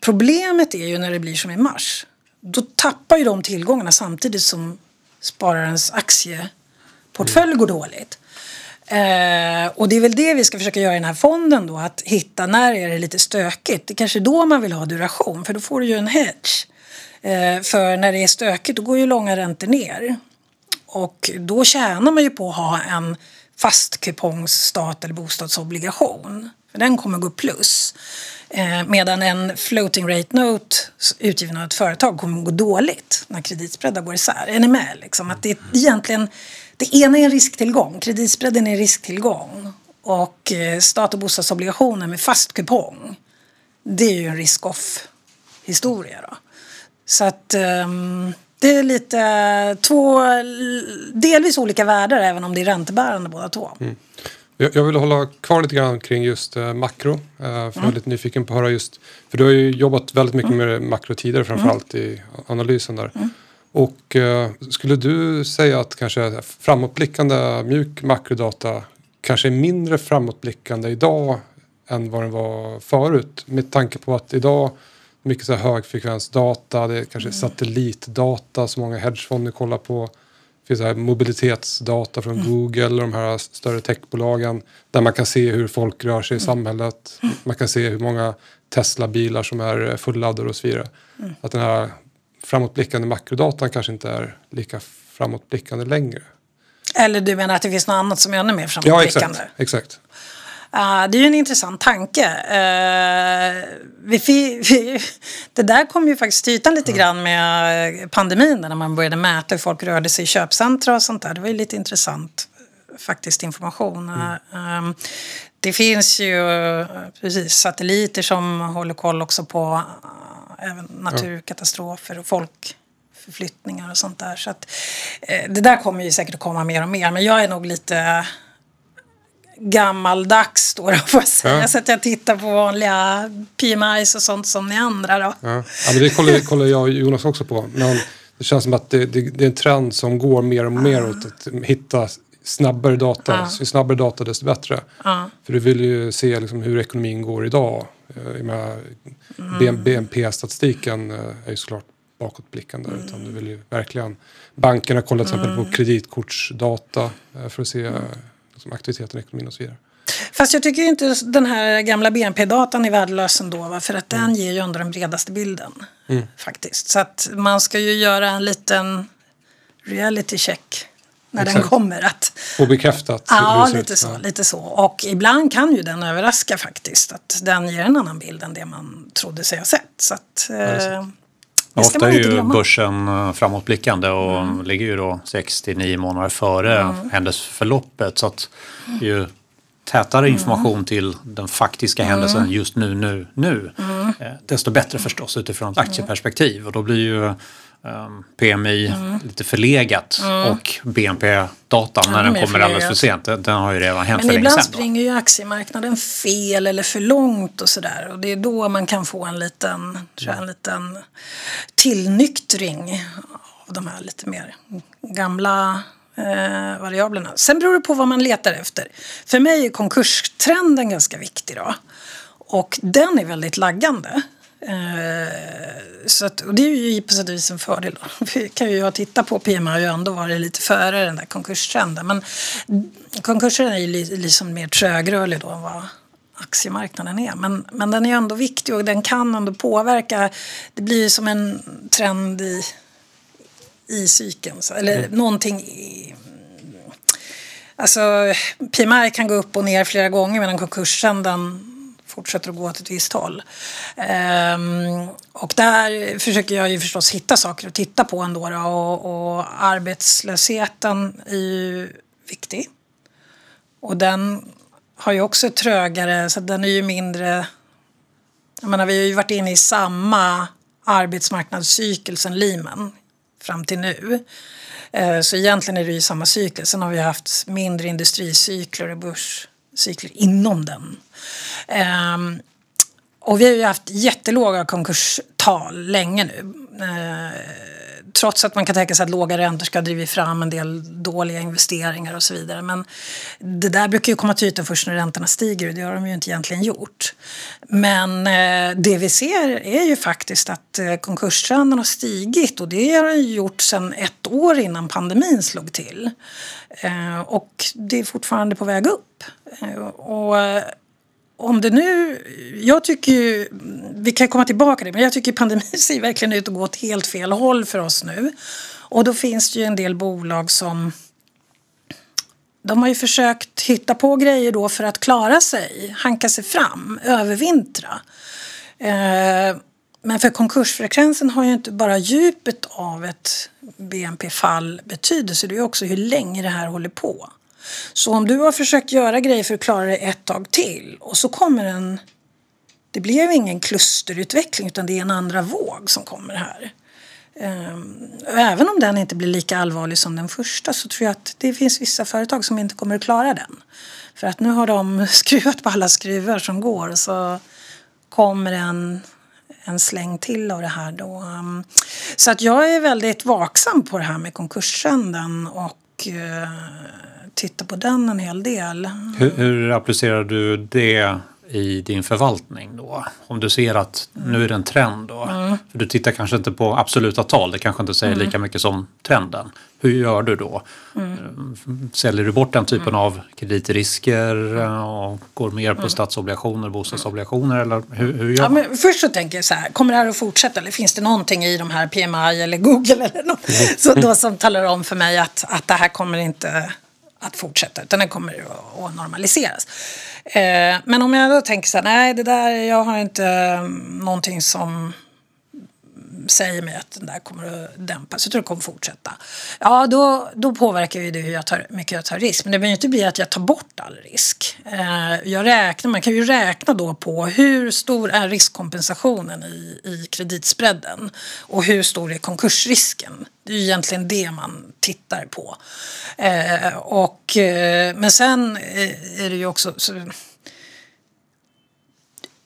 problemet är ju när det blir som i mars. Då tappar ju de tillgångarna samtidigt som spararens aktieportfölj går dåligt. Eh, och det är väl det vi ska försöka göra i den här fonden då, att hitta när är det lite stökigt. Det är kanske då man vill ha duration, för då får du ju en hedge. Eh, för när det är stökigt då går ju långa räntor ner. Och då tjänar man ju på att ha en fast kupongs stat eller bostadsobligation. För den kommer gå plus. Eh, medan en floating rate note utgiven av ett företag kommer att gå dåligt när kreditspreadar går isär. Är ni med? Liksom? Att det är egentligen det ena är en risktillgång, kreditspreaden är en risktillgång. Och eh, stat och bostadsobligationer med fast kupong, det är ju en risk-off historia. Då. Så att um, det är lite två delvis olika världar även om det är räntebärande båda två. Mm. Jag, jag vill hålla kvar lite grann kring just uh, makro. Uh, för mm. Jag är mm. lite nyfiken på att höra just, för du har ju jobbat väldigt mycket mm. med makro tidigare framförallt mm. i analysen där. Mm. Och eh, skulle du säga att kanske framåtblickande mjuk makrodata kanske är mindre framåtblickande idag än vad den var förut? Med tanke på att idag mycket så här högfrekvensdata, det är kanske mm. satellitdata som många hedgefonder kollar på. Finns här mobilitetsdata från mm. Google och de här större techbolagen där man kan se hur folk rör sig i mm. samhället. Mm. Man kan se hur många Tesla-bilar som är fulladdade och så vidare. Att den här framåtblickande makrodatan kanske inte är lika framåtblickande längre. Eller du menar att det finns något annat som är ännu mer framåtblickande? Ja, exakt. exakt. Uh, det är ju en intressant tanke. Uh, vi, det där kom ju faktiskt till ytan lite mm. grann med pandemin när man började mäta hur folk rörde sig i köpcentra och sånt där. Det var ju lite intressant faktiskt information. Mm. Uh, det finns ju precis satelliter som håller koll också på även naturkatastrofer och folkförflyttningar och sånt där. Så att, eh, det där kommer ju säkert att komma mer och mer. Men jag är nog lite gammaldags då, då jag säga. Ja. Så att jag tittar på vanliga PMIs och sånt som ni andra då. Ja, ja men det kollar, kollar jag och Jonas också på. Men det känns som att det, det, det är en trend som går mer och mer åt att hitta snabbare data. Ja. Ju snabbare data desto bättre. Ja. För du vill ju se liksom hur ekonomin går idag. Mm. BNP-statistiken eh, är ju såklart bakåtblickande. Mm. Utan du vill ju verkligen, bankerna kollar till exempel mm. på kreditkortsdata eh, för att se liksom, aktiviteten i ekonomin och så vidare. Fast jag tycker inte den här gamla BNP-datan är värdelös ändå. Va? För att den ger ju ändå den bredaste bilden. Faktiskt. Så att man ska ju göra en liten reality check. När den Exakt. kommer. Att, Och bekräftat. ja, lite så, Ja. lite så. Och ibland kan ju den överraska faktiskt. Att den ger en annan bild än det man trodde sig ha sett. Så att, eh, ska Ofta är ju börsen eh, framåtblickande och ligger ju då 6 till 9 månader före händelseförloppet. Så att det är ju tätare information till den faktiska händelsen just nu, nu, nu. Eh, Desto bättre förstås utifrån ett aktieperspektiv. Och då blir ju eh, PMI lite förlegat och BNP-datan när den mer kommer alldeles för förlegat. sent, den- har ju redan hänt Men för länge ibland sedan. då. springer ju aktiemarknaden fel eller för långt och sådär. Och det är då man kan få en liten, tror jag, en liten tillnyktring av de här lite mer gamla eh, variablerna. Sen beror det på vad man letar efter. För mig är konkurstrenden ganska viktig då. Och den är väldigt laggande. Eh, så att, och det är ju på sätt och vis en fördel. Då. Vi kan ju jag titta på PMI och ändå varit lite före den där konkurstrenden. Men konkursen är ju li- liksom mer trögrörlig då än vad aktiemarknaden är. Men, men den är ändå viktig och den kan ändå påverka. Det blir ju som en trend i, i cykeln. Så, eller någonting i, Alltså PMI kan gå upp och ner flera gånger medan konkursen den fortsätter att gå åt ett visst håll. Ehm, och där försöker jag ju förstås hitta saker att titta på ändå. Då, och, och arbetslösheten är ju viktig. Och den har ju också trögare, så den är ju mindre... Jag menar, vi har ju varit inne i samma arbetsmarknadscykel sedan Lehman fram till nu. Ehm, så egentligen är det ju samma cykel. Sen har vi haft mindre industricykler och cykler inom den. Um, Och vi har ju haft jättelåga konkurstal länge nu. Uh, Trots att man kan tänka sig att låga räntor ska ha drivit fram en del dåliga investeringar och så vidare. Men det där brukar ju komma till ytan först när räntorna stiger och det har de ju inte egentligen gjort. Men eh, det vi ser är ju faktiskt att eh, konkurstrenden har stigit och det har den gjort sedan ett år innan pandemin slog till. Eh, Och det är fortfarande på väg upp. Eh, Och eh, om det nu... Jag tycker ju... Vi kan komma tillbaka till det, men jag tycker pandemin ser verkligen ut att gå åt helt fel håll för oss nu. Och då finns det ju en del bolag som... De har ju försökt hitta på grejer då för att klara sig, hanka sig fram, övervintra. Eh, men för konkursfrekvensen har ju inte bara djupet av ett BNP-fall betydelse, det är också hur länge det här håller på. Så om du har försökt göra grejer för att klara dig ett tag till och så kommer en... Det blev ingen klusterutveckling utan det är en andra våg som kommer här. Ehm, även om den inte blir lika allvarlig som den första så tror jag att det finns vissa företag som inte kommer att klara den. För att nu har de skruvat på alla skruvar som går och så kommer en, en släng till av det här då. Ehm, så att jag är väldigt vaksam på det här med konkurstrenden och eh, eh, tittar på den en hel del. Hur, hur applicerar du det i din förvaltning då? Om du ser att nu är det en trend då. För du tittar kanske inte på absoluta tal, det kanske inte säger lika mycket som trenden. Hur gör du då? Säljer du bort den typen av kreditrisker eh, och går mer på statsobligationer, bostadsobligationer eller hur, hur gör Ja, man? men först så tänker jag så här, kommer det här att fortsätta eller finns det någonting i de här PMI eller Google eller något så då som talar om för mig att, att det här kommer inte att fortsätta utan den kommer att, att normaliseras. Eh, men om jag då tänker så här, nej det där, jag har inte eh, någonting som säger mig att den där kommer att dämpas. Jag tror det kommer fortsätta. Ja, då, då påverkar ju det hur jag tar, mycket jag tar risk. Men det behöver ju inte bli att jag tar bort all risk. Eh, jag räknar, man kan ju räkna då på hur stor är riskkompensationen i, i kreditspreaden och hur stor är konkursrisken. Det är ju egentligen det man tittar på. Eh, och, eh, men sen eh, är det ju också...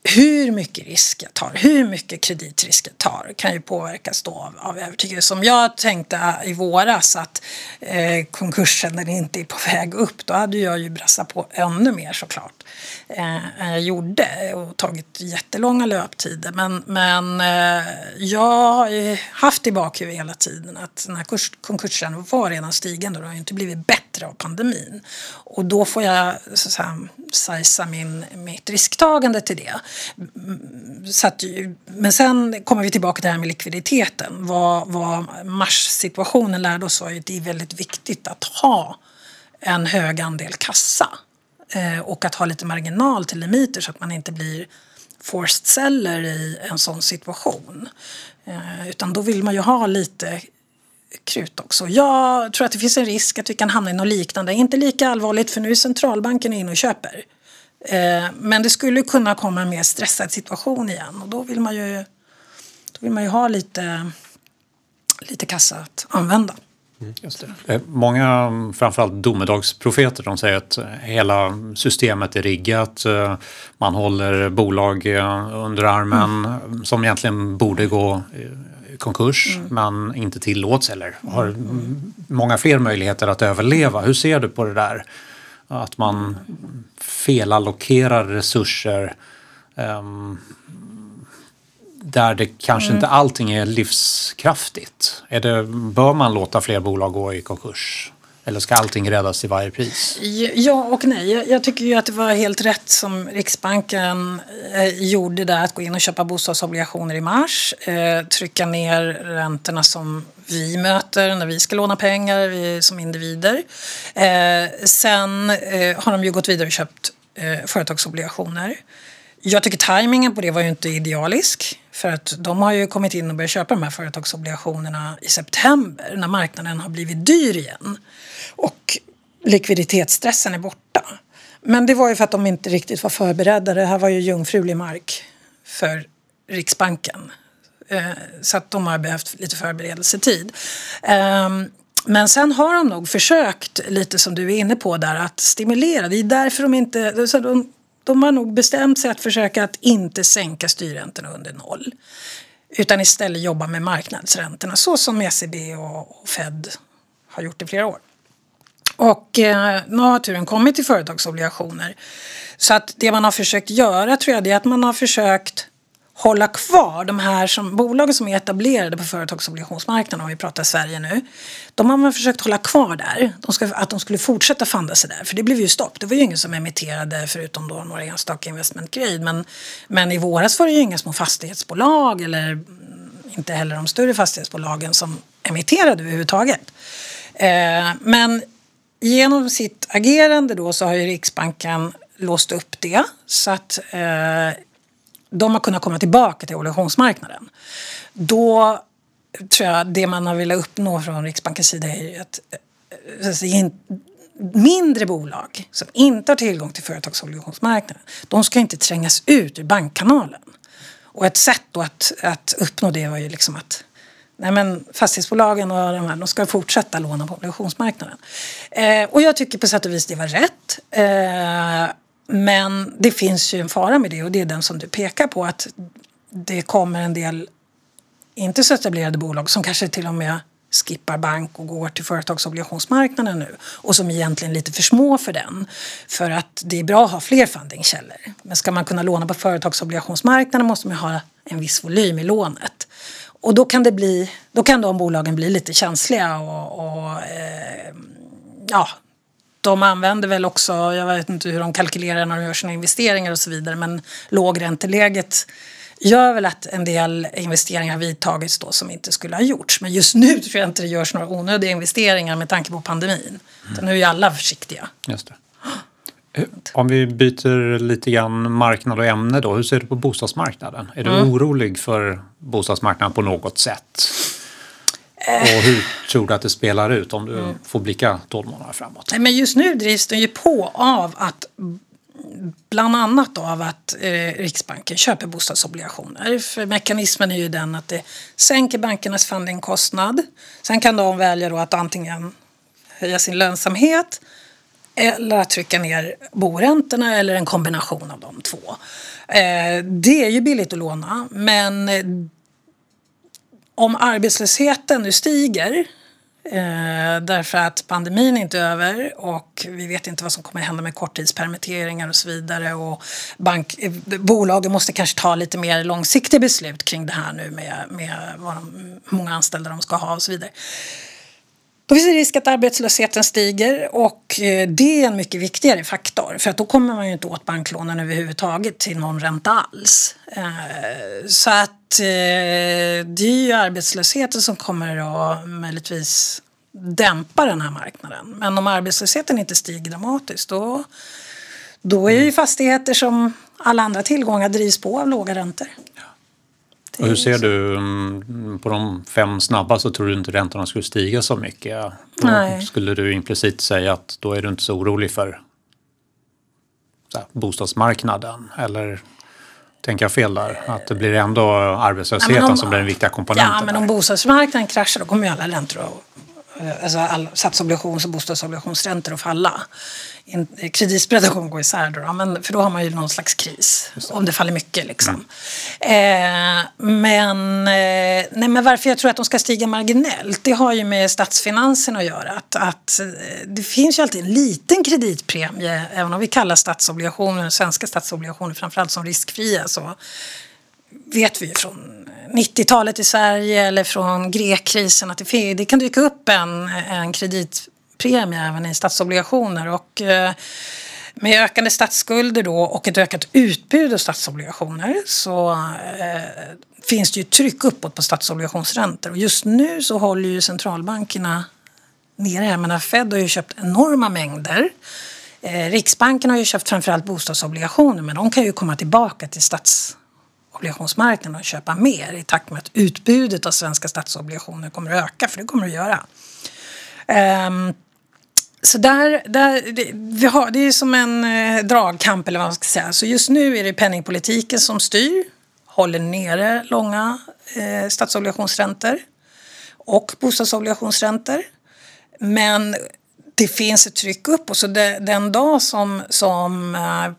Hur mycket risk jag tar, hur mycket kreditrisk jag tar kan ju påverkas då av, av övertygelse. Om jag tänkte i våras att eh, konkursen den inte är på väg upp då hade jag ju brassat på ännu mer såklart än jag gjorde och tagit jättelånga löptider. Men, men eh, jag har ju haft i bakhuvudet hela tiden att den här kurs, konkursen var redan stigande och det har ju inte blivit bättre av pandemin. Och då får jag så att säga, sizea min, mitt risktagande till det. Mm, så att, men sen kommer vi tillbaka till det här med likviditeten. Vad, vad mars-situationen lärde oss var ju att det är väldigt viktigt att ha en hög andel kassa Eh, och att ha lite marginal till limiter så att man inte blir forced seller i en sån situation. Eh, utan då vill man ju ha lite krut också. Jag tror att det finns en risk att vi kan hamna i något liknande. Inte lika allvarligt för nu är centralbanken inne och köper. Eh, men det skulle kunna komma en mer stressad situation igen och då vill man ju, då vill man ju ha lite, lite kassa att använda. Eh, många, framförallt domedagsprofeter, de säger att hela systemet är riggat. Eh, man håller bolag eh, under armen mm. som egentligen borde gå i konkurs mm. men inte tillåts eller har många fler möjligheter att överleva. Hur ser du på det där? Att man felallokerar resurser um, där det kanske mm. inte allting är livskraftigt? Är det, bör man låta fler bolag gå i konkurs? Eller ska allting räddas till varje pris? Ja och nej. Jag tycker ju att det var helt rätt som Riksbanken eh, gjorde där att gå in och köpa bostadsobligationer i mars. Eh, trycka ner räntorna som vi möter när vi ska låna pengar vi, som individer. Eh, sen har de ju gått vidare och köpt företagsobligationer. Jag tycker tajmingen på det var ju inte idealisk. För att de har ju kommit in och börjat köpa de här företagsobligationerna i september när marknaden har blivit dyr igen. Och likviditetsstressen är borta. Men det var ju för att de inte riktigt var förberedda. Det här var ju jungfrulig mark för Riksbanken. Eh, så att de har behövt lite förberedelsetid. Ehm, men sen har de nog försökt, lite som du är inne på där, att stimulera. Det är därför de inte de, har nog bestämt sig att försöka att inte sänka styrräntorna under noll. Utan istället jobba med marknadsräntorna så som ECB och Fed har gjort i flera år. Och eh, nu har turen kommit till företagsobligationer. Så att det man har försökt göra tror jag är att man har försökt hålla kvar de här som, bolagen som är etablerade på företagsobligationsmarknaden, om vi pratar Sverige nu, de har man försökt hålla kvar där. De ska, att de skulle fortsätta fanda sig där, för det blev ju stopp. Det var ju ingen som emitterade förutom då några enstaka investment grade. Men, men i våras var det ju inga små fastighetsbolag eller mm, inte heller de större fastighetsbolagen som emitterade överhuvudtaget. Eh, men genom sitt agerande då så har ju Riksbanken låst upp det så att eh, de har kunnat komma tillbaka till obligationsmarknaden. Då tror jag det man har velat uppnå från Riksbankens sida är att eh, alltså, mindre bolag som inte har tillgång till företagsobligationsmarknaden, de ska inte trängas ut ur bankkanalen. Och ett sätt då att, att uppnå det var ju liksom att Nej, men fastighetsbolagen och de här, de ska fortsätta låna på obligationsmarknaden. Eh, och jag tycker på sätt och vis det var rätt. Eh, men det finns ju en fara med det och det är den som du pekar på att det kommer en del inte så etablerade bolag som kanske till och med skippar bank och går till företagsobligationsmarknaden nu och som egentligen är lite för små för den. För att det är bra att ha fler fundingkällor. Men ska man kunna låna på företagsobligationsmarknaden måste man ha en viss volym i lånet. Och då kan, det bli, då kan de bolagen bli lite känsliga och, och eh, ja, de använder väl också, jag vet inte hur de kalkylerar när de gör sina investeringar och så vidare, men lågränteläget gör väl att en del investeringar vidtagits då som inte skulle ha gjorts. Men just nu tror jag inte det görs några onödiga investeringar med tanke på pandemin. Mm. nu är alla försiktiga. Just det. Om vi byter lite grann marknad och ämne då. Hur ser du på bostadsmarknaden? Är du mm. orolig för bostadsmarknaden på något sätt? Och hur tror du att det spelar ut om du mm. får blicka 12 månader framåt? Nej, men just nu drivs den ju på av att bland annat av att eh, Riksbanken köper bostadsobligationer. För mekanismen är ju den att det sänker bankernas fundingkostnad. Sen kan de välja att antingen höja sin lönsamhet eller att trycka ner boräntorna eller en kombination av de två. Eh, det är ju billigt att låna men om arbetslösheten nu stiger eh, därför att pandemin är inte är över och vi vet inte vad som kommer hända med korttidspermitteringar och så vidare och bank, eh, bolagen måste kanske ta lite mer långsiktiga beslut kring det här nu med, med vad de, hur många anställda de ska ha och så vidare. Då finns det risk att arbetslösheten stiger och eh, det är en mycket viktigare faktor för att då kommer man ju inte åt banklånen överhuvudtaget till någon ränta alls. Eh, så att eh, det är ju arbetslösheten som kommer att möjligtvis dämpa den här marknaden. Men om arbetslösheten inte stiger dramatiskt då, då är ju fastigheter som alla andra tillgångar drivs på av låga räntor. Och hur ser du mm, på de fem snabba så tror du inte räntorna skulle stiga så mycket? Då Nej. Skulle du implicit säga att då är du inte så orolig för så här, bostadsmarknaden? Eller tänker jag fel där? Att det blir ändå arbetslösheten Ja, om- som blir den viktiga komponenten? Ja, men om där? bostadsmarknaden kraschar då kommer ju alla räntor att, alltså all statsobligations och bostadsobligationsräntor att falla. In- Kreditspreaden kommer gå isär då, då, men, för då har man ju någon slags kris. Om det faller mycket liksom. Mm. Eh, men, eh, nej, men varför jag tror att de ska stiga marginellt, det har ju med statsfinanserna att göra. Att, att eh, det finns ju alltid en liten kreditpremie, även om vi kallar statsobligationer, svenska statsobligationer framförallt som riskfria så vet vi ju från 90-talet i Sverige eller från grekkrisen att det, det kan dyka upp en, en kreditpremie även i statsobligationer. Och, eh, med ökande statsskulder då och ett ökat utbud av statsobligationer så eh, finns det ju tryck uppåt på statsobligationsräntor. Och just nu så håller ju centralbankerna nere. Jag menar, Fed har ju köpt enorma mängder. Eh, Riksbanken har ju köpt framförallt bostadsobligationer men de kan ju komma tillbaka till obligationsmarknaden och köpa mer i takt med att utbudet av svenska statsobligationer kommer att öka, för det kommer det att göra. Um, så där, där, det, vi har, det är som en eh, dragkamp eller vad man ska säga. Så just nu är det penningpolitiken som styr, håller nere långa eh, statsobligationsräntor och bostadsobligationsräntor. Men det finns ett tryck upp och så det, den dag som, som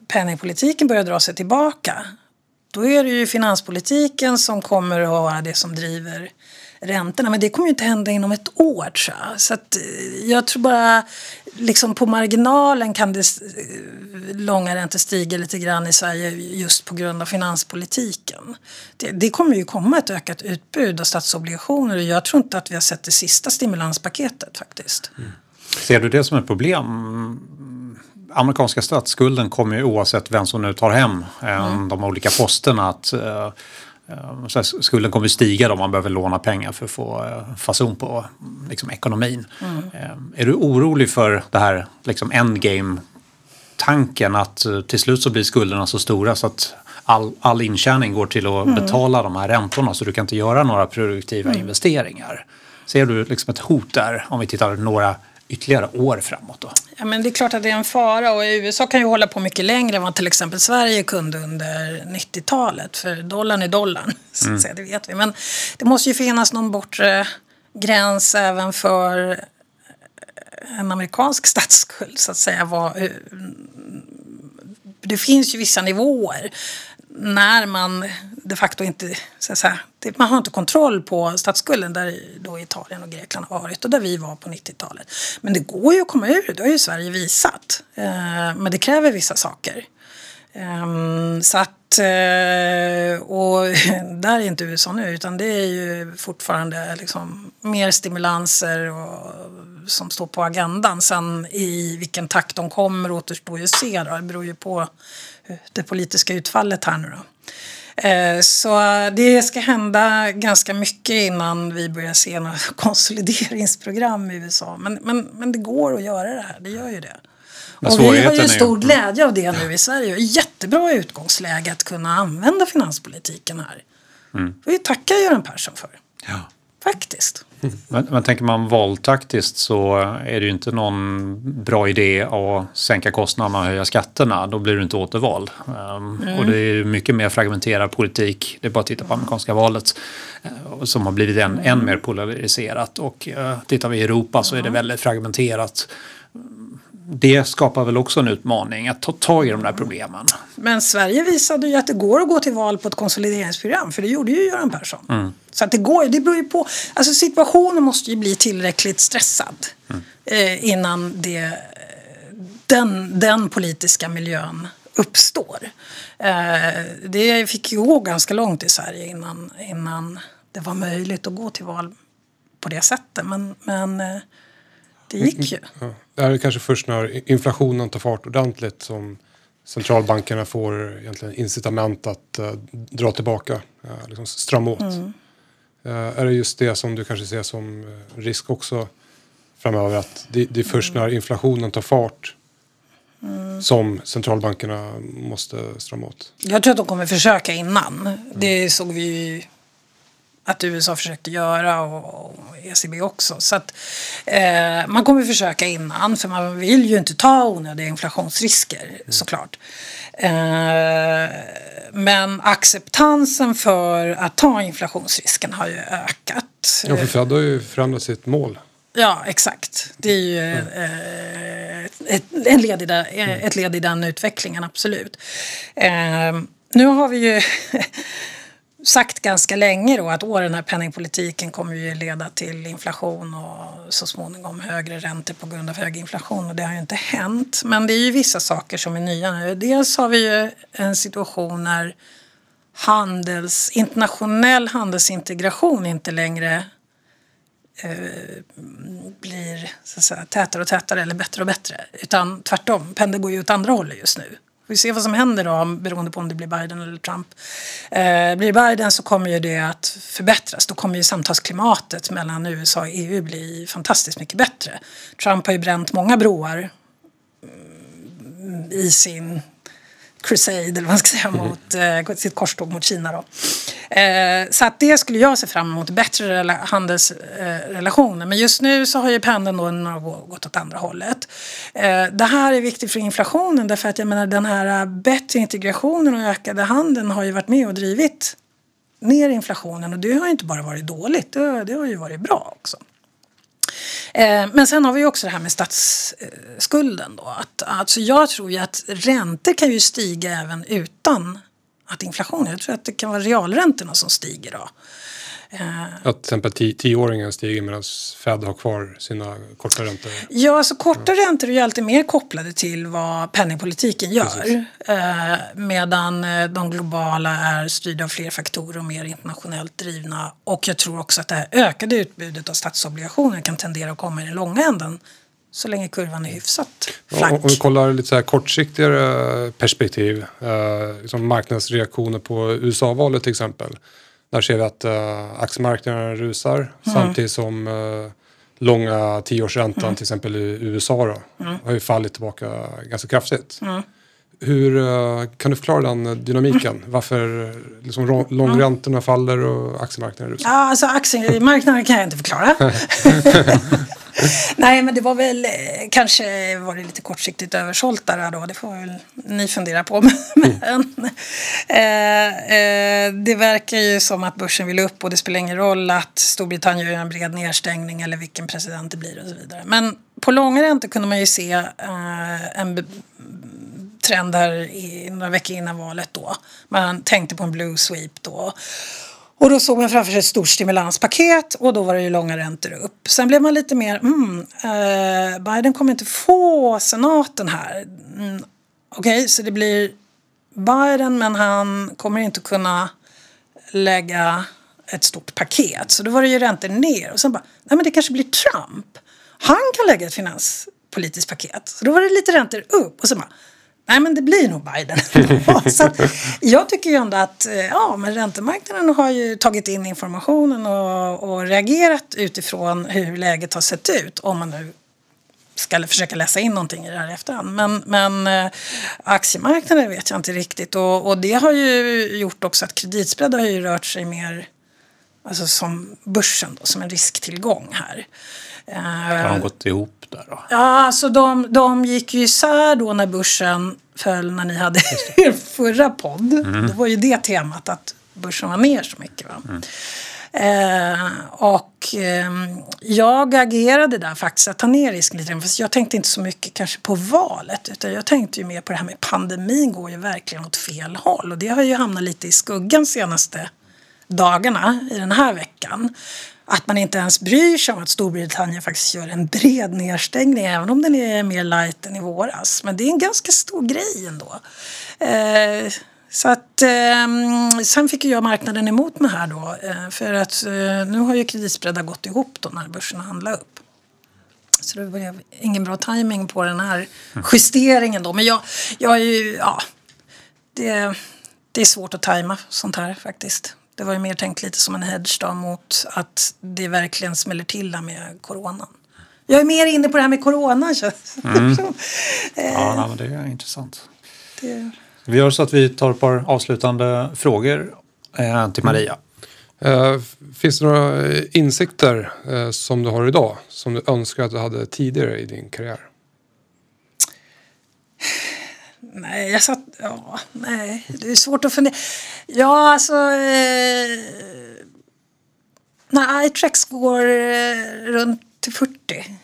penningpolitiken börjar dra sig tillbaka då är det ju finanspolitiken som kommer att vara det som driver räntorna. Men det kommer ju inte hända inom ett år tror jag. Så att, eh, jag tror bara liksom på marginalen kan det eh, långa räntor stiga lite grann i Sverige just på grund av finanspolitiken. Det, det kommer ju komma ett ökat utbud av statsobligationer och jag tror inte att vi har sett det sista stimulanspaketet faktiskt. Mm. Ser du det som ett problem? Amerikanska statsskulden kommer ju oavsett vem som nu tar hem eh, Mm. de olika posterna att eh, eh, så skulden kommer stiga om man behöver låna pengar för att få fason på liksom, ekonomin. Mm. Är du orolig för det här liksom, endgame-tanken att till slut så blir skulderna så stora så att all, all intjäning går till att Mm. betala de här räntorna så du kan inte göra några produktiva investeringar? Ser du liksom ett hot där om vi tittar några ytterligare år framåt då? Ja, men det är klart att det är en fara och USA kan ju hålla på mycket längre än vad till exempel Sverige kunde under 90-talet. För dollarn är dollarn, så att säga, det vet vi. Men det måste ju finnas någon bortre gräns även för en amerikansk statsskuld, så att säga. Vad, hur- det finns ju vissa nivåer när man de facto inte, så att säga, man har inte kontroll på statsskulden där då Italien och Grekland har varit och där vi var på 90-talet. Men det går ju att komma ur det, det har ju Sverige visat. Eh, men det kräver vissa saker. Ehm, så att, eh, och där är inte USA nu utan det är ju fortfarande liksom mer stimulanser och, som står på agendan. Sen i vilken takt de kommer återstår ju att se. Då. Det beror ju på det politiska utfallet här nu då. Eh, Så det ska hända ganska mycket innan vi börjar se några konsolideringsprogram i USA. Men, men, men det går att göra det här, det gör ju det. Men Och vi har ju är- stor glädje av det nu i Sverige. Jättebra utgångsläge att kunna använda finanspolitiken här. Mm. Vi tacka Göran Persson för. Ja. Faktiskt. Men, men tänker man valtaktiskt så är det ju inte någon bra idé att sänka kostnaderna och höja skatterna. Då blir du inte återvald. Um, Och det är ju mycket mer fragmenterad politik. Det är bara att titta på amerikanska valet eh, som har blivit än, än mer polariserat. Och uh, tittar vi i Europa så är det väldigt fragmenterat. Det skapar väl också en utmaning att ta tag i de där problemen. Men Sverige visade ju att det går att gå till val på ett konsolideringsprogram. För det gjorde ju Göran Persson. Så att det går det beror ju på. Alltså situationen måste ju bli tillräckligt stressad. Eh, innan det, den, den politiska miljön uppstår. Eh, det fick ju gå ganska långt i Sverige innan, innan det var möjligt att gå till val på det sättet. Men, men eh, Det gick ju. Ja. Det är kanske först när inflationen tar fart ordentligt som centralbankerna får egentligen incitament att uh, dra tillbaka, uh, liksom strama åt. Mm. Uh, är det just det som du kanske ser som risk också framöver? Att det, det är först när inflationen tar fart mm. som centralbankerna måste strama åt? Jag tror att de kommer försöka innan. Mm. Det såg vi att USA försökte göra och, ECB också. Så att, eh, man kommer försöka innan för man vill ju inte ta onödiga inflationsrisker mm. såklart. Eh, men acceptansen för att ta inflationsrisken har ju ökat. Ja, för Fed har ju förändrat sitt mål. Ja, exakt. Det är ju mm. eh, ett, led i det, ett led i den utvecklingen, absolut. Eh, nu har vi ju sagt ganska länge då att den här penningpolitiken kommer ju leda till inflation och så småningom högre räntor på grund av hög inflation och det har ju inte hänt. Men det är ju vissa saker som är nya nu. Dels har vi ju en situation när handels, internationell handelsintegration inte längre eh, blir så att säga, tätare och tätare eller bättre och bättre. Utan tvärtom, pendeln går ju åt andra hållet just nu. Vi får se vad som händer då beroende på om det blir Biden eller Trump. Eh, blir Biden så kommer ju det att förbättras. Då kommer ju samtalsklimatet mellan USA och EU bli fantastiskt mycket bättre. Trump har ju bränt många broar mm, i sin crusade, eller vad man ska säga, mm. mot eh, sitt korståg mot Kina. Då. Eh, så att det skulle jag se fram emot, bättre handelsrelationer. Men just nu så har ju pendeln då gått åt andra hållet. Eh, det här är viktigt för inflationen därför att jag menar den här bättre integrationen och ökade handeln har ju varit med och drivit ner inflationen och det har ju inte bara varit dåligt, det, det har ju varit bra också. Eh, men sen har vi också det här med statsskulden. Då. Att, alltså jag tror ju att räntor kan ju stiga även utan att inflationen, jag tror att det kan vara realräntorna som stiger då. Eh, att till exempel tioåringen stiger medan Fed har kvar sina korta räntor? Ja, alltså korta ja. räntor är ju alltid mer kopplade till vad penningpolitiken gör. Eh, medan eh, de globala är styrda av fler faktorer och mer internationellt drivna. Och jag tror också att det här ökade utbudet av statsobligationer kan tendera att komma i den långa änden så länge kurvan är hyfsat flank. Om vi kollar lite så här kortsiktigare perspektiv, eh, liksom marknadsreaktioner på USA-valet till exempel. Där ser vi att uh, aktiemarknaden rusar mm. samtidigt som uh, långa tioårsräntan mm. till exempel i USA då, mm. har ju fallit tillbaka ganska kraftigt. Mm. Hur uh, kan du förklara den dynamiken? Varför liksom, långräntorna faller och aktiemarknaden rusar? Ja, alltså aktiemarknaden kan jag inte förklara. Nej, men det var väl eh, kanske var det lite kortsiktigt översålt där då. Det får väl ni fundera på. men eh, eh, det verkar ju som att börsen vill upp och det spelar ingen roll att Storbritannien gör en bred nedstängning eller vilken president det blir och så vidare. Men på långa räntor kunde man ju se eh, en trend här i några veckor innan valet då. Man tänkte på en blue sweep då. Och då såg man framför sig ett stort stimulanspaket och då var det ju långa räntor upp. Sen blev man lite mer, mm, eh, Biden kommer inte få senaten här. Mm, Okej, okay, så det blir Biden men han kommer inte kunna lägga ett stort paket. Så då var det ju räntor ner och sen bara, nej men det kanske blir Trump. Han kan lägga ett finanspolitiskt paket. Så då var det lite räntor upp och sen bara, Nej, men det blir nog Biden. så jag tycker ju ändå att eh, ja, men räntemarknaden har ju tagit in informationen och, och reagerat utifrån hur läget har sett ut. Om man nu ska försöka läsa in någonting i det här efterhand. Men, men äh, aktiemarknaden vet jag inte riktigt. Och, och det har ju gjort också att kreditspread har ju rört sig mer alltså som börsen då, som en risktillgång här. Har de gått ihop där då? Ja, alltså de, de gick ju isär då när börsen föll när ni hade er förra podd. Mm. Det var ju det temat att börsen var ner så mycket. Va? Mm. Eh, och eh, jag agerade där faktiskt att ta ner risken lite Fast jag tänkte inte så mycket kanske på valet. Utan jag tänkte ju mer på det här med pandemin går ju verkligen åt fel håll. Och det har ju hamnat lite i skuggan senaste dagarna i den här veckan. Att man inte ens bryr sig om att Storbritannien faktiskt gör en bred nedstängning även om den är mer light än i våras. Men det är en ganska stor grej ändå. Eh, så att eh, sen fick jag marknaden emot mig här då. Eh, för att eh, nu har ju kreditspreadar gått ihop då när börsen handlar upp. Så Så det blev ingen bra timing på den här justeringen då. Men jag, jag är ju, ja, det, det är svårt att tajma sånt här faktiskt. Det var ju mer tänkt lite som en hedge då mot att det verkligen smäller till där med coronan. Jag är mer inne på det här med corona. känns Mm. Ja, nej, men det är intressant. Det, Vi gör så att vi tar ett par avslutande frågor eh, till Maria. Eh, finns det några eh, insikter eh, som du har idag som du önskar att du hade tidigare i din karriär? nej, jag satt... Ja, nej, det är svårt att fundera. Ja, alltså... Eh, när iTrex går eh, runt till 40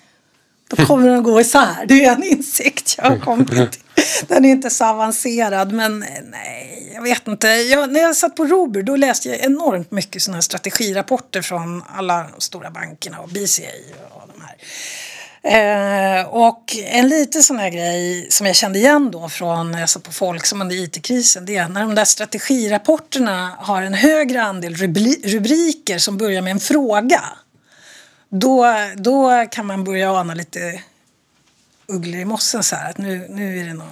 då kommer den gå isär. Det är en insikt jag har kommit till. Den är inte så avancerad men eh, nej, jag vet inte. Jag, när jag satt på Robur då läste jag enormt mycket sådana strategirapporter från alla stora bankerna och BCA och de här. Eh, och en liten sån här grej som jag kände igen då från när jag satt på Folksam under IT-krisen det är när de där strategirapporterna har en högre andel rubriker som börjar med en fråga. Då, då kan man börja ana lite ugglor i mossen så här att nu, nu är det någon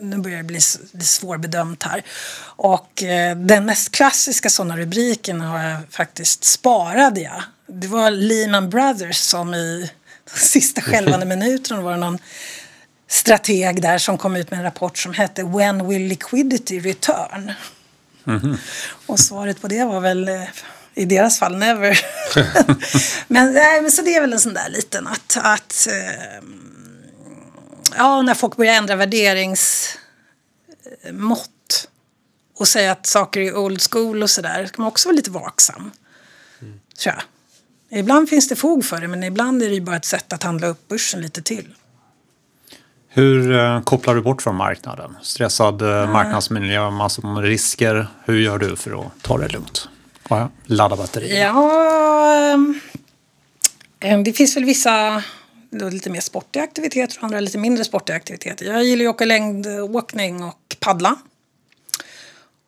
nu börjar det bli, bli svårbedömt här. Och eh, den mest klassiska sådana rubriken har jag faktiskt sparade jag. Det var Lehman Brothers som i sista skälvande minuterna var det någon strateg där som kom ut med en rapport som hette When will liquidity return? Och svaret på det var väl eh, i deras fall never. men, nej, men så det är väl en sån där liten att, att eh, ja, när folk börjar ändra värderingsmått och säga att saker är old school och sådär ska man också vara lite vaksam. Tror jag. Ibland finns det fog för det men ibland är det bara ett sätt att handla upp börsen lite till. Hur eh, kopplar du bort från marknaden? Stressad eh, marknadsmiljö, massor med risker. Hur gör du för att ta det lugnt? Ladda batterier. Ja, ehm, ehm, det finns väl vissa lite mer sportiga aktiviteter och andra lite mindre sportiga aktiviteter. Jag gillar ju att åka längdåkning och paddla.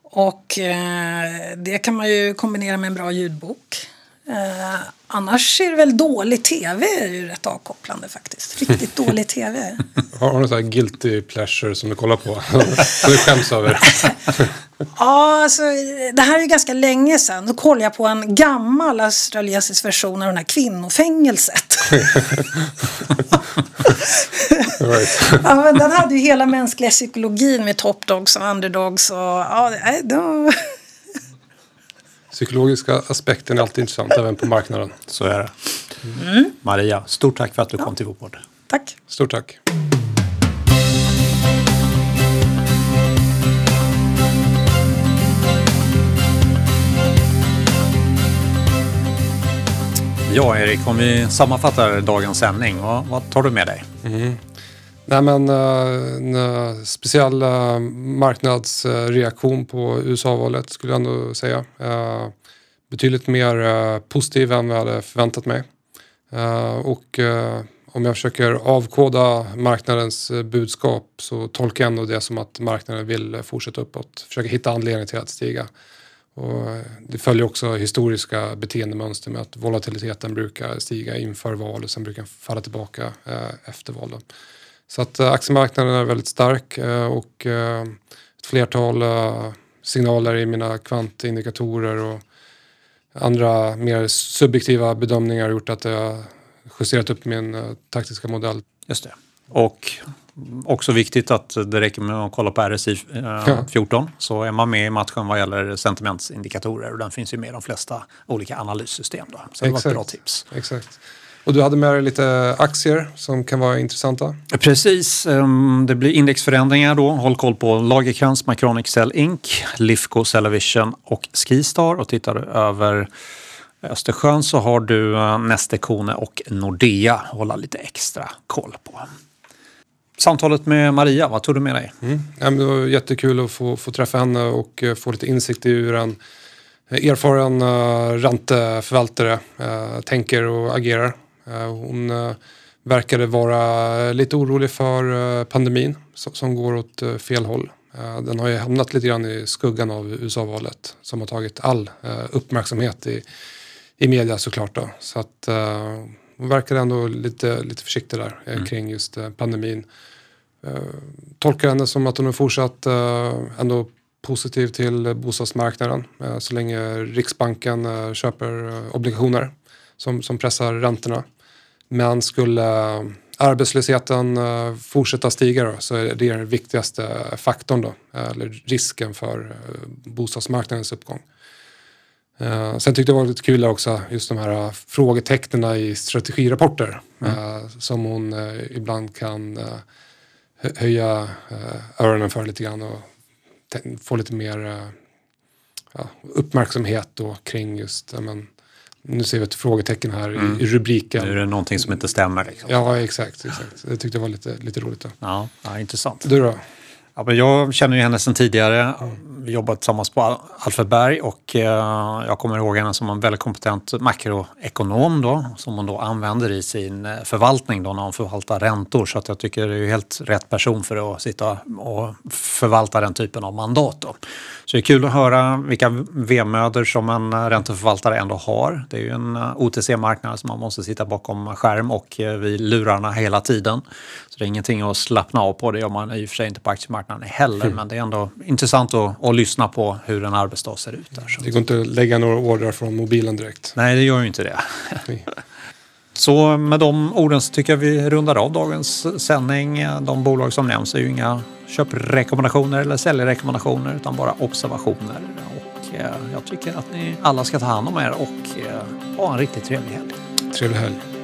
Och eh, det kan man ju kombinera med en bra ljudbok. Eh, annars är det väl dålig tv är ju rätt avkopplande faktiskt. Riktigt dålig tv. Har du någon sån här guilty pleasure som du kollar på? som du skäms över? Ja, alltså, det här är ju ganska länge sedan. Då kollade jag på en gammal australiensisk version av den här kvinnofängelset. right. ja, men den hade ju hela mänskliga psykologin med top dogs och underdogs. Och, ja, då... Psykologiska aspekten är alltid intressant, även på marknaden. Så är det. Mm. Maria, stort tack för att du kom till vår podd. Tack. Stort tack. Ja, Erik, om vi sammanfattar dagens sändning, vad, vad tar du med dig? Nej, men, eh, en eh, speciell eh, marknadsreaktion på USA-valet skulle jag ändå säga. Betydligt mer positiv än vad jag hade förväntat mig. Och om jag försöker avkoda marknadens budskap så tolkar jag ändå det som att marknaden vill fortsätta uppåt. Försöka hitta anledning till att stiga. Och det följer också historiska beteendemönster med att volatiliteten brukar stiga inför val och sen brukar den falla tillbaka efter val. Då. Så att eh, aktiemarknaden är väldigt stark eh, och eh, ett flertal signaler i mina kvantindikatorer och andra mer subjektiva bedömningar har gjort att jag justerat upp min taktiska modell. Just det. Och också viktigt att det räcker med att kolla på RSI eh, 14 så är man med i matchen vad gäller sentimentsindikatorer och den finns ju med i de flesta olika analyssystem. Då. Så det var ett Exakt. bra tips. Exakt. Och du hade med dig lite aktier som kan vara intressanta. Precis, ehm, det blir indexförändringar då. Håll koll på Lagercrantz, Macronic Cell Inc, Lifco Cellavision och Skistar. Och tittar du över Östersjön så har du eh, Neste Kone och Nordea att hålla lite extra koll på. Samtalet med Maria, vad tog du med dig? Mm. Det var jättekul att få, få träffa henne och eh, få lite insikt i hur en erfaren uh, ränteförvaltare eh, tänker och agerar. Eh, hon eh, verkade vara lite orolig för eh, pandemin som, går åt fel håll. Den har ju hamnat lite grann i skuggan av USA-valet som har tagit all uppmärksamhet i, i media såklart. Då. Så att, hon verkar ändå lite, lite försiktig där Mm. kring just pandemin. Tolkar henne som att hon är fortsatt ändå positiv till bostadsmarknaden så länge Riksbanken köper obligationer som, som pressar räntorna. Men skulle eh, arbetslösheten eh, fortsätta stiga då, så är det den viktigaste faktorn då, eh, eller risken för bostadsmarknadens uppgång. Sen tyckte jag det var lite kul också, just de här frågetecknen i strategirapporter eh, som hon ibland kan hö- höja öronen för lite grann och få lite mer uppmärksamhet då kring just, men, nu ser vi ett frågetecken här i, i rubriken. Nu är det någonting som inte stämmer. Liksom. Ja, exakt. exakt. Det tyckte jag var lite, lite roligt. Då. Ja, ja, intressant. Du då? Ja, men jag känner ju henne sedan tidigare. Vi jobbar tillsammans på Al- Alfredberg och eh, jag kommer ihåg henne som en väldigt kompetent makroekonom då, som hon då använder i sin eh, förvaltning då när hon förvaltar räntor. Så att jag tycker det är helt rätt person för att sitta och förvalta den typen av mandat. Då. Så det är kul att höra vilka vemödor som en ränteförvaltare ändå har. Det är ju en eh, OTC-marknad som man måste sitta bakom skärm och eh, vid lurarna hela tiden. Så det är ingenting att slappna av på. Det gör man i och för sig inte på aktiemarknaden heller. Men det är ändå intressant att, att lyssna på hur en arbetsdag ser ut. Där. Det går inte att lägga några ordrar från mobilen direkt. Nej, det gör ju inte det. Nej. Så med de orden så tycker jag vi rundar av dagens sändning. De bolag som nämns är ju inga köprekommendationer eller säljrekommendationer utan bara observationer. Och eh, jag tycker att ni alla ska ta hand om er och eh, ha en riktigt trevlig helg. Trevlig helg.